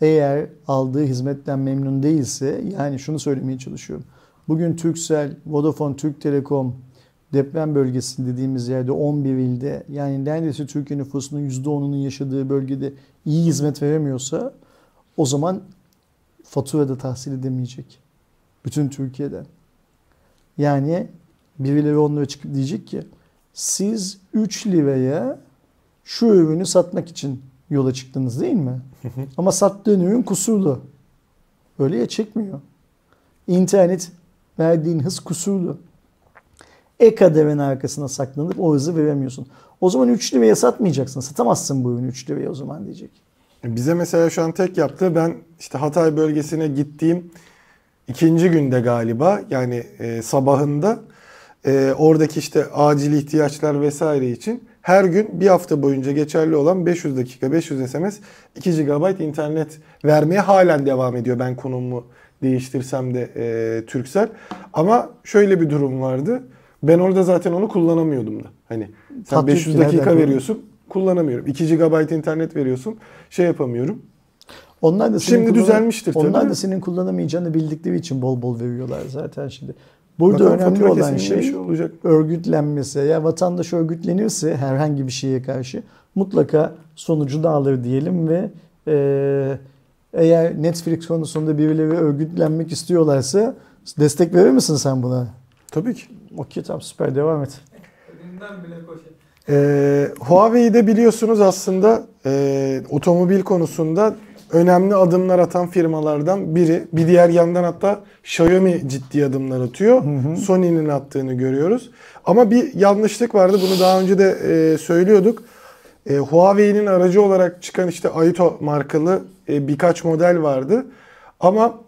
[SPEAKER 2] eğer aldığı hizmetten memnun değilse yani şunu söylemeye çalışıyorum. Bugün Turkcell, Vodafone, Türk Telekom deprem bölgesi dediğimiz yerde 11 ilde yani neredeyse Türkiye nüfusunun %10'unun yaşadığı bölgede iyi hizmet veremiyorsa o zaman fatura da tahsil edemeyecek. Bütün Türkiye'den. Yani birileri onlara çıkıp diyecek ki siz 3 liraya şu ürünü satmak için yola çıktınız değil mi? Ama sattığın ürün kusurlu. Öyle ya çekmiyor. İnternet verdiğin hız kusurlu. E-kaderin arkasına saklanıp o hızı veremiyorsun. O zaman 3 liraya satmayacaksın. Satamazsın bu ürünü 3 liraya o zaman diyecek.
[SPEAKER 1] Bize mesela şu an tek yaptığı ben işte Hatay bölgesine gittiğim ikinci günde galiba yani e, sabahında e, oradaki işte acil ihtiyaçlar vesaire için her gün bir hafta boyunca geçerli olan 500 dakika 500 SMS 2 GB internet vermeye halen devam ediyor ben konumumu değiştirsem de e, Turkcell. Ama şöyle bir durum vardı. Ben orada zaten onu kullanamıyordum da. Hani sen
[SPEAKER 2] Tatlı
[SPEAKER 1] 500
[SPEAKER 2] ülkelerden
[SPEAKER 1] dakika veriyorsun kullanamıyorum. 2 GB internet veriyorsun şey yapamıyorum.
[SPEAKER 2] Onlar da senin
[SPEAKER 1] Şimdi düzelmiştir tabii
[SPEAKER 2] Onlar da senin kullanamayacağını bildikleri için bol bol veriyorlar zaten şimdi. Burada
[SPEAKER 1] Bakalım
[SPEAKER 2] önemli olan şey
[SPEAKER 1] şey olacak.
[SPEAKER 2] örgütlenmesi. Ya vatandaş örgütlenirse herhangi bir şeye karşı mutlaka sonucu da alır diyelim ve e, eğer Netflix konusunda birileri örgütlenmek istiyorlarsa destek verir misin sen buna?
[SPEAKER 1] Tabii ki.
[SPEAKER 2] Okey tamam süper devam et.
[SPEAKER 3] Önünden bile koşar.
[SPEAKER 1] Ee, Huawei'de biliyorsunuz aslında e, otomobil konusunda önemli adımlar atan firmalardan biri. Bir diğer yandan hatta Xiaomi ciddi adımlar atıyor. Sony'nin attığını görüyoruz. Ama bir yanlışlık vardı. Bunu daha önce de e, söylüyorduk. E, Huawei'nin aracı olarak çıkan işte Aito markalı e, birkaç model vardı. Ama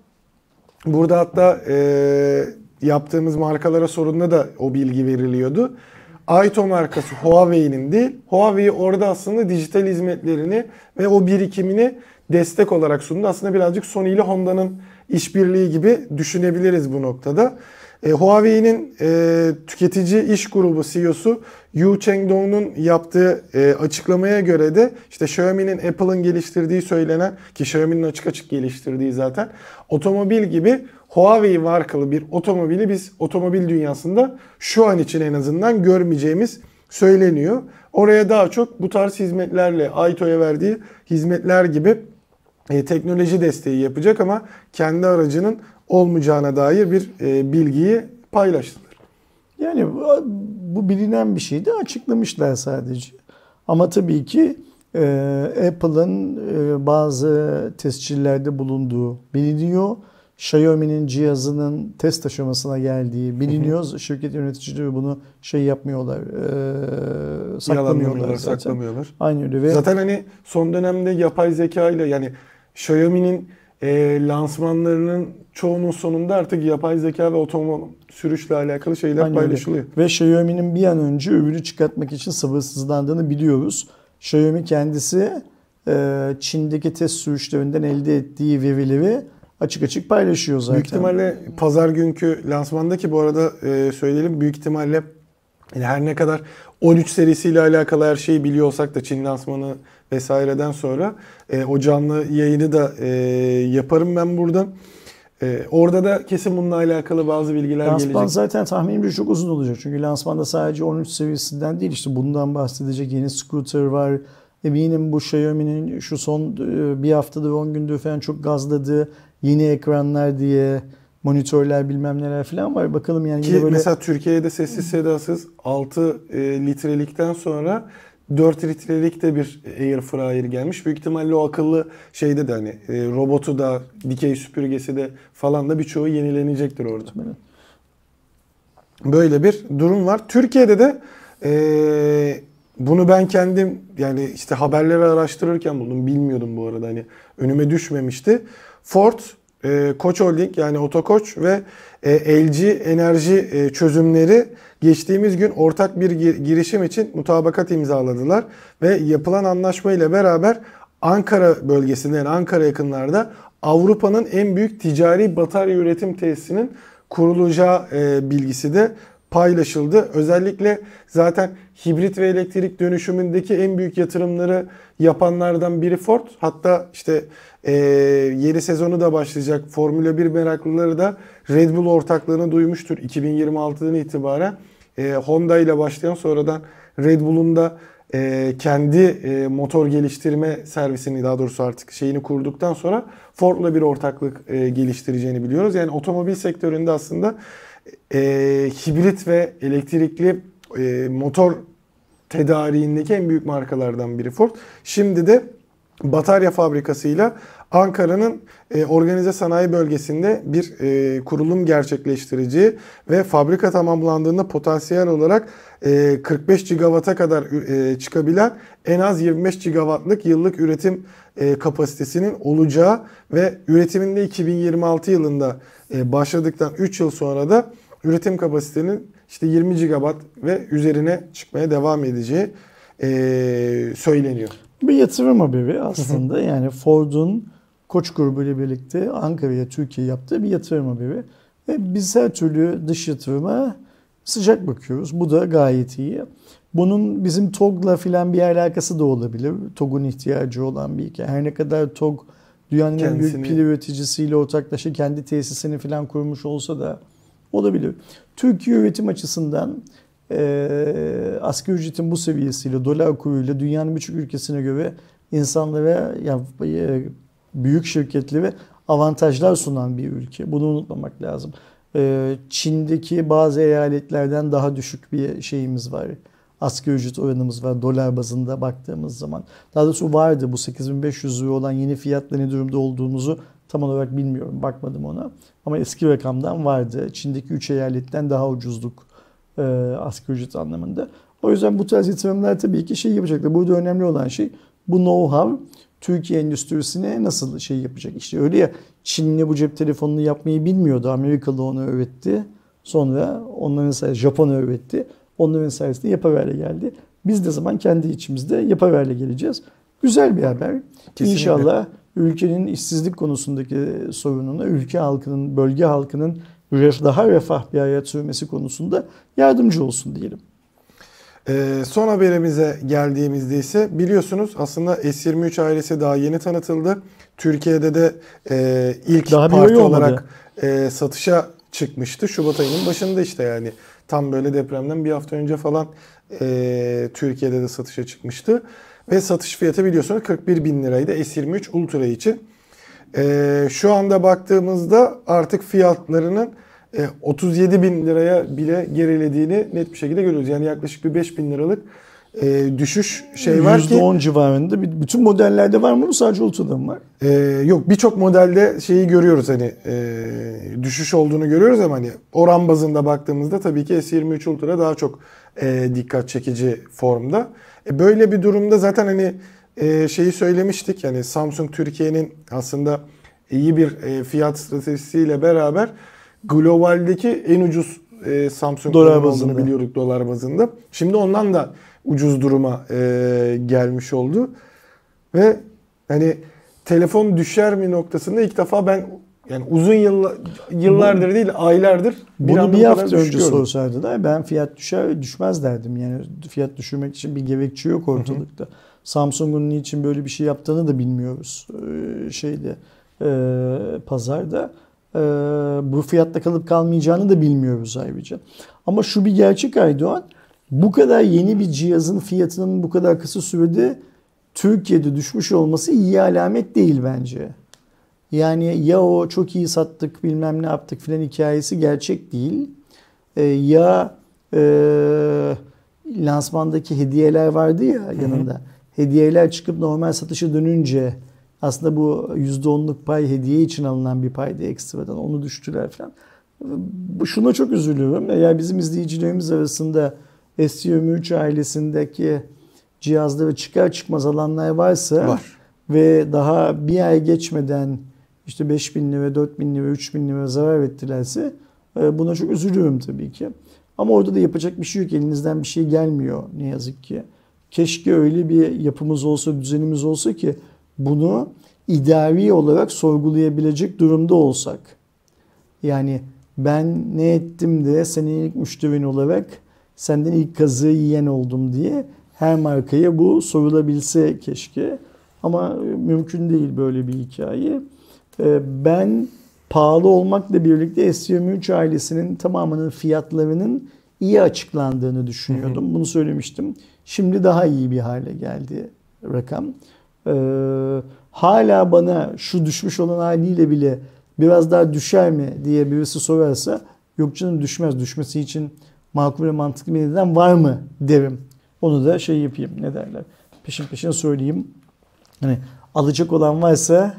[SPEAKER 1] Burada hatta e, yaptığımız markalara sorunda da o bilgi veriliyordu. Aito markası Huawei'nin değil. Huawei orada aslında dijital hizmetlerini ve o birikimini destek olarak sundu. Aslında birazcık Sony ile Honda'nın işbirliği gibi düşünebiliriz bu noktada. E, Huawei'nin e, tüketici iş grubu CEO'su Yu Chengdong'un yaptığı e, açıklamaya göre de işte Xiaomi'nin Apple'ın geliştirdiği söylenen ki Xiaomi'nin açık açık geliştirdiği zaten otomobil gibi Huawei markalı bir otomobili biz otomobil dünyasında şu an için en azından görmeyeceğimiz söyleniyor. Oraya daha çok bu tarz hizmetlerle Aito'ya verdiği hizmetler gibi e, teknoloji desteği yapacak ama kendi aracının olmayacağına dair bir e, bilgiyi paylaştılar.
[SPEAKER 2] Yani bu- bilinen bir şeydi açıklamışlar sadece. Ama tabii ki e, Apple'ın e, bazı tescillerde bulunduğu biliniyor. Xiaomi'nin cihazının test aşamasına geldiği biliniyor. Şirket yöneticileri bunu şey yapmıyorlar, e, saklamıyorlar zaten.
[SPEAKER 1] saklamıyorlar.
[SPEAKER 2] Aynı öyle ve
[SPEAKER 1] Zaten hani son dönemde yapay zeka ile yani Xiaomi'nin e, lansmanlarının çoğunun sonunda artık yapay zeka ve otonom sürüşle alakalı şeyler
[SPEAKER 2] Aynen öyle.
[SPEAKER 1] paylaşılıyor.
[SPEAKER 2] Ve Xiaomi'nin bir an önce ürünü çıkartmak için sabırsızlandığını biliyoruz. Xiaomi kendisi e, Çin'deki test sürüşlerinden elde ettiği verileri açık açık paylaşıyor zaten.
[SPEAKER 1] Büyük ihtimalle pazar günkü lansmandaki bu arada e, söyleyelim büyük ihtimalle yani her ne kadar 13 serisiyle alakalı her şeyi biliyor olsak da Çin lansmanı vesaireden sonra e, o canlı yayını da e, yaparım ben buradan. E, orada da kesin bununla alakalı bazı bilgiler
[SPEAKER 2] Lansman
[SPEAKER 1] gelecek.
[SPEAKER 2] zaten tahminimce çok uzun olacak. Çünkü lansmanda sadece 13 seviyesinden değil işte bundan bahsedecek yeni scooter var. Eminim bu Xiaomi'nin şu son e, bir haftadır 10 gündür falan çok gazladığı yeni ekranlar diye monitörler bilmem neler falan var. Bakalım yani
[SPEAKER 1] Ki
[SPEAKER 2] böyle
[SPEAKER 1] mesela Türkiye'de sessiz sedasız 6 e, litrelikten sonra 4 litrelik de bir air fryer gelmiş. Büyük ihtimalle o akıllı şeyde de hani e, robotu da dikey süpürgesi de falan da birçoğu yenilenecektir orada. Böyle bir durum var. Türkiye'de de e, bunu ben kendim yani işte haberleri araştırırken buldum. Bilmiyordum bu arada hani önüme düşmemişti. Ford, e, Koç Holding yani Otokoç ve e, LG Enerji e, çözümleri geçtiğimiz gün ortak bir gir- girişim için mutabakat imzaladılar. Ve yapılan anlaşma ile beraber Ankara bölgesinde yani Ankara yakınlarda Avrupa'nın en büyük ticari batarya üretim tesisinin kurulacağı e, bilgisi de paylaşıldı. Özellikle zaten hibrit ve elektrik dönüşümündeki en büyük yatırımları yapanlardan biri Ford. Hatta işte e, yeni sezonu da başlayacak Formula 1 meraklıları da Red Bull ortaklığını duymuştur 2026'dan itibaren. E, Honda ile başlayan sonradan Red Bull'un da e, kendi e, motor geliştirme servisini daha doğrusu artık şeyini kurduktan sonra Ford'la bir ortaklık e, geliştireceğini biliyoruz. Yani otomobil sektöründe aslında e, hibrit ve elektrikli e, motor tedariğindeki en büyük markalardan biri Ford. Şimdi de batarya fabrikasıyla Ankara'nın e, organize sanayi bölgesinde bir e, kurulum gerçekleştireceği ve fabrika tamamlandığında potansiyel olarak e, 45 gigawata kadar e, çıkabilen en az 25 gigawattlık yıllık üretim e, kapasitesinin olacağı ve üretiminde 2026 yılında e, başladıktan 3 yıl sonra da üretim kapasitenin işte 20 gigawatt ve üzerine çıkmaya devam edeceği e, söyleniyor.
[SPEAKER 2] Bir yatırım haberi aslında. yani Ford'un Koç grubu ile birlikte Ankara'ya, Türkiye yaptığı bir yatırım haberi. Ve biz her türlü dış yatırıma sıcak bakıyoruz. Bu da gayet iyi. Bunun bizim TOG'la filan bir alakası da olabilir. TOG'un ihtiyacı olan bir hikaye. Her ne kadar TOG dünyanın en büyük pil üreticisiyle ortaklaşa kendi tesisini filan kurmuş olsa da olabilir. Türkiye üretim açısından e, asgari ücretin bu seviyesiyle, dolar kuruyla dünyanın birçok ülkesine göre insanlara ya, e, büyük şirketlere avantajlar sunan bir ülke. Bunu unutmamak lazım. E, Çin'deki bazı eyaletlerden daha düşük bir şeyimiz var. Asgari ücret oranımız var dolar bazında baktığımız zaman. Daha doğrusu vardı bu 8500 lira olan yeni fiyatla ne durumda olduğumuzu tam olarak bilmiyorum. Bakmadım ona. Ama eski rakamdan vardı. Çin'deki 3 eyaletten daha ucuzluk e, asgari ücret anlamında. O yüzden bu tarz yatırımlar tabii ki şey yapacaklar. Burada önemli olan şey bu know-how Türkiye endüstrisine nasıl şey yapacak. İşte öyle ya Çinli bu cep telefonunu yapmayı bilmiyordu. Amerikalı onu öğretti. Sonra onların sayesinde Japon öğretti. Onların sayesinde yapıverle geldi. Biz de zaman kendi içimizde yapıverle geleceğiz. Güzel bir haber.
[SPEAKER 1] Kesinlikle.
[SPEAKER 2] İnşallah ülkenin işsizlik konusundaki sorununa, ülke halkının, bölge halkının daha refah bir hayat sürmesi konusunda yardımcı olsun diyelim.
[SPEAKER 1] Ee, son haberimize geldiğimizde ise biliyorsunuz aslında S23 ailesi daha yeni tanıtıldı. Türkiye'de de e, ilk
[SPEAKER 2] Daha
[SPEAKER 1] parti olarak e, satışa çıkmıştı. Şubat ayının başında işte yani tam böyle depremden bir hafta önce falan e, Türkiye'de de satışa çıkmıştı. Ve satış fiyatı biliyorsunuz 41 bin liraydı S23 Ultra için. E, şu anda baktığımızda artık fiyatlarının e, 37 bin liraya bile gerilediğini net bir şekilde görüyoruz. Yani yaklaşık bir 5 bin liralık e, düşüş şey var ki
[SPEAKER 2] %10 civarında. Bütün modellerde var mı bu sadece Ultra'da mı var?
[SPEAKER 1] e, yok birçok modelde şeyi görüyoruz hani e, düşüş olduğunu görüyoruz ama hani oran bazında baktığımızda tabii ki S23 Ultra daha çok e, dikkat çekici formda. E, böyle bir durumda zaten hani e, şeyi söylemiştik yani Samsung Türkiye'nin aslında iyi bir e, fiyat stratejisiyle beraber globaldeki en ucuz e, Samsung
[SPEAKER 2] Dolar bazında.
[SPEAKER 1] biliyorduk dolar bazında. Şimdi ondan da ucuz duruma e, gelmiş oldu. Ve hani telefon düşer mi noktasında ilk defa ben yani uzun yılla, yıllardır değil aylardır bir
[SPEAKER 2] Bunu bir hafta önce
[SPEAKER 1] düşüyorum.
[SPEAKER 2] sorsaydılar ben fiyat düşer düşmez derdim. Yani fiyat düşürmek için bir gerekçe yok ortalıkta. Samsung'un niçin böyle bir şey yaptığını da bilmiyoruz. Ee, şeyde e, pazarda e, bu fiyatta kalıp kalmayacağını da bilmiyoruz ayrıca. Ama şu bir gerçek Aydoğan. Bu kadar yeni bir cihazın fiyatının bu kadar kısa sürede Türkiye'de düşmüş olması iyi alamet değil bence. Yani ya o çok iyi sattık bilmem ne yaptık filan hikayesi gerçek değil. Ee, ya e, lansmandaki hediyeler vardı ya yanında. Hediyeler çıkıp normal satışa dönünce aslında bu %10'luk pay hediye için alınan bir paydı ekstradan. Onu düştüler falan. Bu- Şuna çok üzülüyorum. Eğer bizim izleyicilerimiz arasında S23 ailesindeki cihazları çıkar çıkmaz alanlar varsa
[SPEAKER 1] Var.
[SPEAKER 2] ve daha bir ay geçmeden işte 5 bin lira, 4 bin lira, 3 bin lira zarar ettilerse e, buna çok üzülüyorum tabii ki. Ama orada da yapacak bir şey yok. Elinizden bir şey gelmiyor ne yazık ki. Keşke öyle bir yapımız olsa, düzenimiz olsa ki bunu idari olarak sorgulayabilecek durumda olsak. Yani ben ne ettim de senin ilk müşterin olarak senden ilk kazığı yiyen oldum diye her markaya bu sorulabilse keşke. Ama mümkün değil böyle bir hikaye. Ee, Ben pahalı olmakla birlikte S23 ailesinin tamamının fiyatlarının iyi açıklandığını düşünüyordum. Bunu söylemiştim. Şimdi daha iyi bir hale geldi rakam. Ee, hala bana şu düşmüş olan haliyle bile biraz daha düşer mi diye birisi sorarsa yok canım düşmez. Düşmesi için makul ve mantıklı bir neden var mı derim. Onu da şey yapayım ne derler peşin peşin söyleyeyim. Hani alacak olan varsa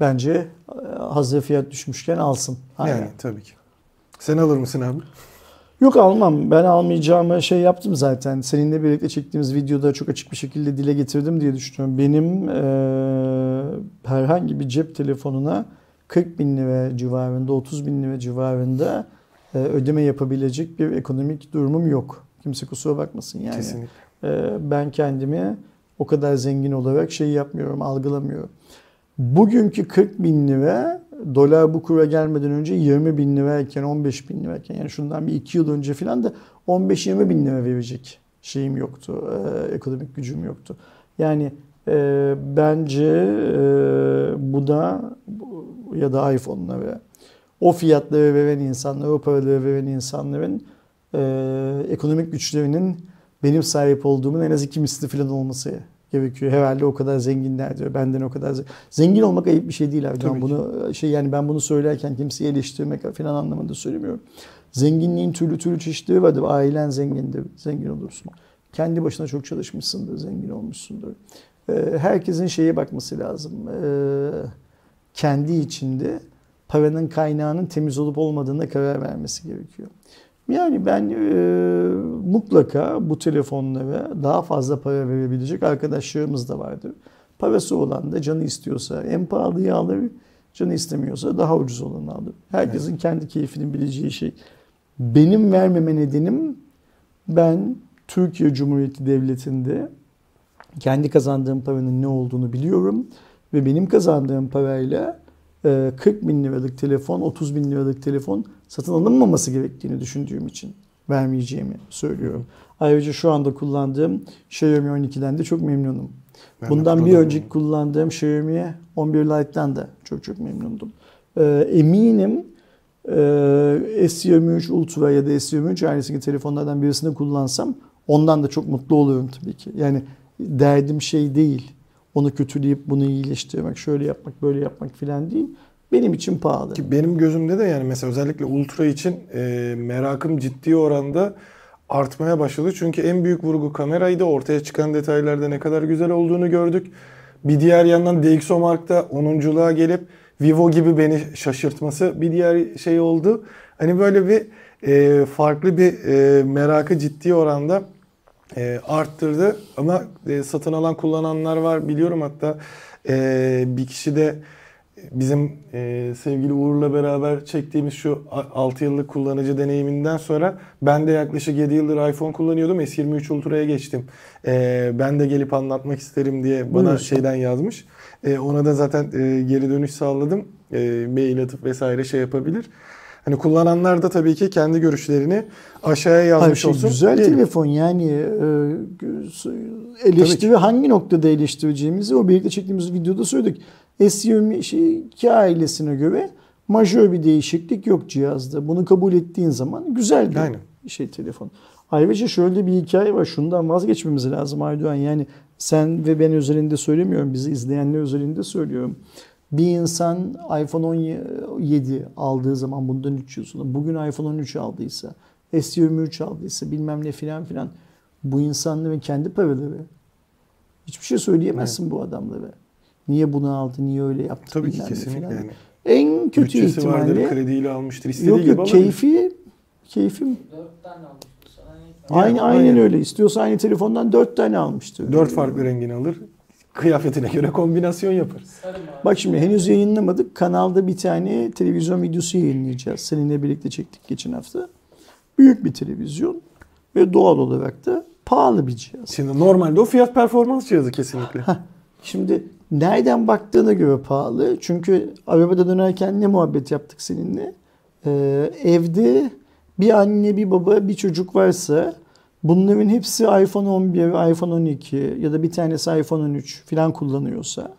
[SPEAKER 2] bence e, hazır fiyat düşmüşken alsın. Hala.
[SPEAKER 1] Yani tabii ki. Sen alır mısın abi?
[SPEAKER 2] Yok almam. Ben almayacağımı şey yaptım zaten. Seninle birlikte çektiğimiz videoda çok açık bir şekilde dile getirdim diye düşünüyorum. Benim eee, herhangi bir cep telefonuna 40 bin lira civarında, 30 bin lira civarında eee, ödeme yapabilecek bir ekonomik durumum yok. Kimse kusura bakmasın yani.
[SPEAKER 1] Kesinlikle.
[SPEAKER 2] Ee, ben kendimi o kadar zengin olarak şey yapmıyorum, algılamıyorum. Bugünkü 40 bin lira dolar bu kura gelmeden önce 20 bin lirayken 15 bin lirayken yani şundan bir 2 yıl önce falan da 15-20 bin lira verecek şeyim yoktu. e, ekonomik gücüm yoktu. Yani e, bence e, bu da ya da iPhone'lara o fiyatları veren insanlar, o paraları veren insanların e, ekonomik güçlerinin benim sahip olduğumun en az iki misli falan olması gerekiyor. Herhalde o kadar zenginler diyor. Benden o kadar ze- zengin olmak ayıp bir şey değil Erdoğan.
[SPEAKER 1] Tabii.
[SPEAKER 2] Bunu şey yani ben bunu söylerken kimseyi eleştirmek falan anlamında söylemiyorum. Zenginliğin türlü türlü çeşitleri vardır. Ailen zengindir, zengin olursun. Kendi başına çok çalışmışsındır, zengin olmuşsundur. Ee, herkesin şeye bakması lazım. Ee, kendi içinde paranın kaynağının temiz olup olmadığına karar vermesi gerekiyor. Yani ben e, mutlaka bu telefonlara daha fazla para verebilecek arkadaşlarımız da vardır. Parası olan da canı istiyorsa en pahalıyı alır, canı istemiyorsa daha ucuz olanı alır. Herkesin kendi keyfini bileceği şey. Benim vermeme nedenim ben Türkiye Cumhuriyeti Devleti'nde kendi kazandığım paranın ne olduğunu biliyorum ve benim kazandığım parayla 40 bin liralık telefon, 30 bin liralık telefon satın alınmaması gerektiğini düşündüğüm için vermeyeceğimi söylüyorum. Ayrıca şu anda kullandığım Xiaomi 12'den de çok memnunum.
[SPEAKER 1] Ben de
[SPEAKER 2] Bundan bir önceki kullandığım Xiaomi 11 Lite'dan da çok çok memnundum. Ee, eminim e, S23 Ultra ya da S23 ailesindeki telefonlardan birisini kullansam ondan da çok mutlu olurum tabii ki. Yani derdim şey değil. Onu kötüleyip bunu iyileştirmek, şöyle yapmak, böyle yapmak filan değil. Benim için pahalı.
[SPEAKER 1] Ki benim gözümde de yani mesela özellikle Ultra için e, merakım ciddi oranda artmaya başladı. Çünkü en büyük vurgu kameraydı. Ortaya çıkan detaylarda ne kadar güzel olduğunu gördük. Bir diğer yandan DxOMark'ta 10'unculuğa gelip Vivo gibi beni şaşırtması bir diğer şey oldu. Hani böyle bir e, farklı bir e, merakı ciddi oranda e, arttırdı. Ama e, satın alan kullananlar var biliyorum hatta e, bir kişi de bizim e, sevgili Uğur'la beraber çektiğimiz şu a- 6 yıllık kullanıcı deneyiminden sonra ben de yaklaşık 7 yıldır iPhone kullanıyordum. S23 Ultra'ya geçtim. E, ben de gelip anlatmak isterim diye bana
[SPEAKER 2] Buyursun.
[SPEAKER 1] şeyden yazmış. E, ona da zaten e, geri dönüş sağladım. E, mail atıp vesaire şey yapabilir. Hani kullananlar da tabii ki kendi görüşlerini aşağıya
[SPEAKER 2] Hayır,
[SPEAKER 1] yazmış
[SPEAKER 2] şey,
[SPEAKER 1] olsun.
[SPEAKER 2] güzel
[SPEAKER 1] diyelim.
[SPEAKER 2] telefon yani e, eleştiri hangi noktada eleştireceğimizi o birlikte çektiğimiz videoda söyledik. S22 şey, ailesine göre majör bir değişiklik yok cihazda. Bunu kabul ettiğin zaman güzel bir
[SPEAKER 1] Aynen.
[SPEAKER 2] şey telefon. Ayrıca şöyle bir hikaye var. Şundan vazgeçmemiz lazım Aydoğan. Yani sen ve ben özelinde söylemiyorum. Bizi izleyenler özelinde söylüyorum. Bir insan iPhone 17 aldığı zaman bundan 3 yıl sonra bugün iPhone 13 aldıysa S23 aldıysa bilmem ne filan filan bu insanların kendi paraları. Hiçbir şey söyleyemezsin bu adamlara. Niye bunu aldı, niye öyle yaptı
[SPEAKER 1] Tabii ki kesinlikle
[SPEAKER 2] filan.
[SPEAKER 1] yani.
[SPEAKER 2] En kötü
[SPEAKER 1] Bütçesi vardır,
[SPEAKER 2] ihtimalle
[SPEAKER 1] krediyle almıştır, istediği
[SPEAKER 2] yok
[SPEAKER 1] gibi
[SPEAKER 2] yok
[SPEAKER 1] alabilir.
[SPEAKER 2] keyfi keyfim
[SPEAKER 3] Dört tane almıştı sana. ne-
[SPEAKER 2] Aynı,
[SPEAKER 1] aynen.
[SPEAKER 2] aynen öyle. İstiyorsa aynı telefondan dört tane almıştı.
[SPEAKER 1] Dört farklı rengini alır. Kıyafetine göre kombinasyon yapar.
[SPEAKER 3] Sarı mı?
[SPEAKER 2] Bak şimdi henüz yayınlamadık. Kanalda bir tane televizyon videosu yayınlayacağız. Seninle birlikte çektik geçen hafta. Büyük bir televizyon ve doğal olarak da pahalı bir cihaz.
[SPEAKER 1] Şimdi normalde o fiyat performans cihazı kesinlikle.
[SPEAKER 2] Şimdi nereden baktığına göre pahalı. Çünkü arabada dönerken ne muhabbet yaptık seninle? Ee, evde bir anne, bir baba, bir çocuk varsa bunların hepsi iPhone 11, iPhone 12 ya da bir tanesi iPhone 13 falan kullanıyorsa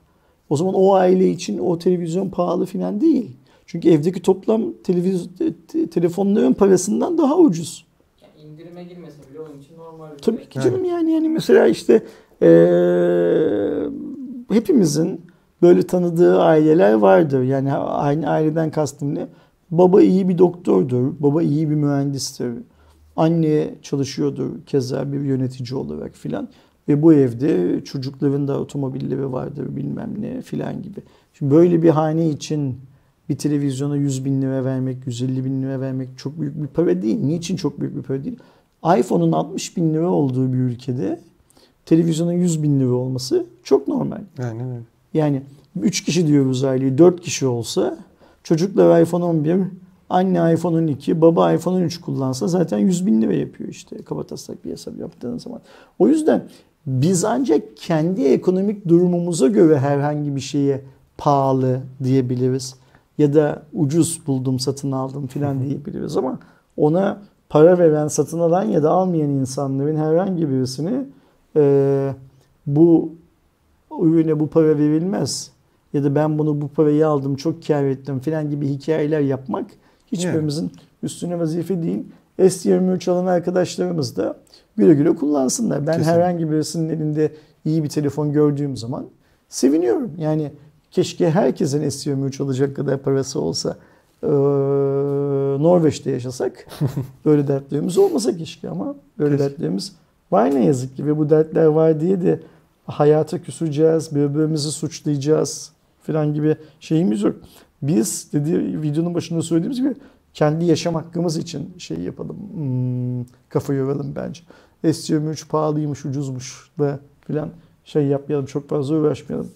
[SPEAKER 2] o zaman o aile için o televizyon pahalı falan değil. Çünkü evdeki toplam televiz te- telefonların parasından daha ucuz.
[SPEAKER 3] Yani indirime girmese bile onun için normal bir
[SPEAKER 2] Tabii ki
[SPEAKER 3] şey.
[SPEAKER 2] canım yani yani mesela işte eee, hepimizin böyle tanıdığı aileler vardır. Yani aynı aileden kastım ne? Baba iyi bir doktordur, baba iyi bir mühendistir. Anne çalışıyordur keza bir yönetici olarak filan. Ve bu evde çocukların da otomobilleri vardır bilmem ne filan gibi. Şimdi böyle bir hane için bir televizyona 100 bin lira vermek, 150 bin lira vermek çok büyük bir para değil. Niçin çok büyük bir para değil? iPhone'un 60 bin lira olduğu bir ülkede televizyonun 100 bin lira olması çok normal.
[SPEAKER 1] Aynen öyle.
[SPEAKER 2] Yani 3 kişi diyoruz aileyi 4 kişi olsa çocuklar iPhone 11, anne iPhone 12, baba iPhone 13 kullansa zaten 100 bin lira yapıyor işte kabataslak bir hesap yaptığın zaman. O yüzden biz ancak kendi ekonomik durumumuza göre herhangi bir şeye pahalı diyebiliriz. Ya da ucuz buldum satın aldım filan diyebiliriz ama ona para veren, satın alan ya da almayan insanların herhangi birisini eee, bu ürüne bu para verilmez ya da ben bunu bu parayı aldım çok kar ettim filan gibi hikayeler yapmak hiçbirimizin üstüne vazife değil. S23 alan arkadaşlarımız da güle güle kullansınlar. Ben
[SPEAKER 1] Kesinlikle.
[SPEAKER 2] herhangi birisinin elinde iyi bir telefon gördüğüm zaman seviniyorum. Yani keşke herkesin S23 alacak kadar parası olsa eee, Norveç'te yaşasak böyle dertlerimiz olmasa keşke ama böyle
[SPEAKER 1] Keşke.
[SPEAKER 2] dertlerimiz var ne yazık ki ve bu dertler var diye de hayata küseceğiz, birbirimizi suçlayacağız falan gibi şeyimiz yok. Biz dedi videonun başında söylediğimiz gibi kendi yaşam hakkımız için şey yapalım, hmm, kafa yoralım bence. S23 pahalıymış, ucuzmuş da filan şey yapmayalım, çok fazla uğraşmayalım.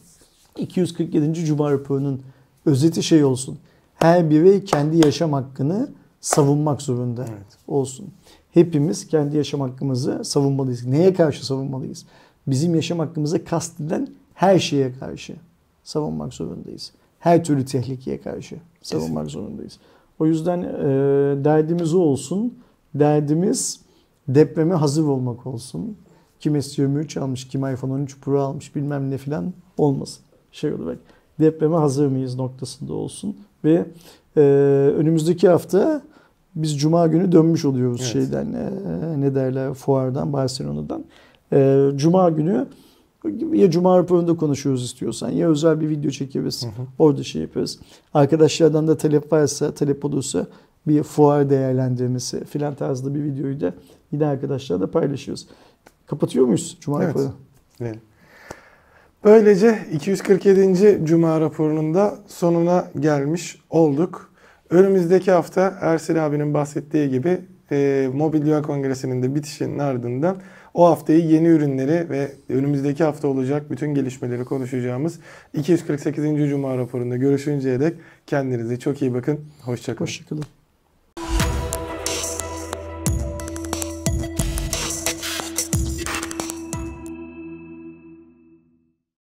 [SPEAKER 2] 247. Cuma raporunun özeti şey olsun. Her birey kendi yaşam hakkını savunmak zorunda
[SPEAKER 1] Evet.
[SPEAKER 2] olsun. Hepimiz kendi yaşam hakkımızı savunmalıyız. Neye karşı savunmalıyız? Bizim yaşam hakkımıza kastedilen her şeye karşı savunmak zorundayız. Her türlü tehlikeye karşı savunmak zorundayız. O yüzden e, derdimiz o olsun. Derdimiz depreme hazır olmak olsun. Kim S23 almış, kim iPhone 13 Pro almış bilmem ne filan olmasın. Şey olarak depreme hazır mıyız noktasında olsun. Ve e, önümüzdeki hafta biz Cuma günü dönmüş oluyoruz
[SPEAKER 1] Evet.
[SPEAKER 2] şeyden e, ne derler fuardan Barcelona'dan. E, Cuma günü ya Cuma raporunda konuşuyoruz istiyorsan ya özel bir video çekeriz.
[SPEAKER 1] Hı hı.
[SPEAKER 2] Orada şey yaparız. Arkadaşlardan da talep varsa, talep olursa bir fuar değerlendirmesi filan tarzda bir videoyu da yine arkadaşlarla paylaşıyoruz. Kapatıyor muyuz Cuma
[SPEAKER 1] Evet.
[SPEAKER 2] raporu?
[SPEAKER 1] Evet. Böylece 247. Cuma raporunun da sonuna gelmiş olduk. Önümüzdeki hafta Ersil abinin bahsettiği gibi e, Mobil Dünya Kongresi'nin de bitişinin ardından o haftayı yeni ürünleri ve önümüzdeki hafta olacak bütün gelişmeleri konuşacağımız 248. Cuma raporunda görüşünceye dek kendinize çok iyi bakın. Hoşçakalın.
[SPEAKER 2] Hoşçakalın.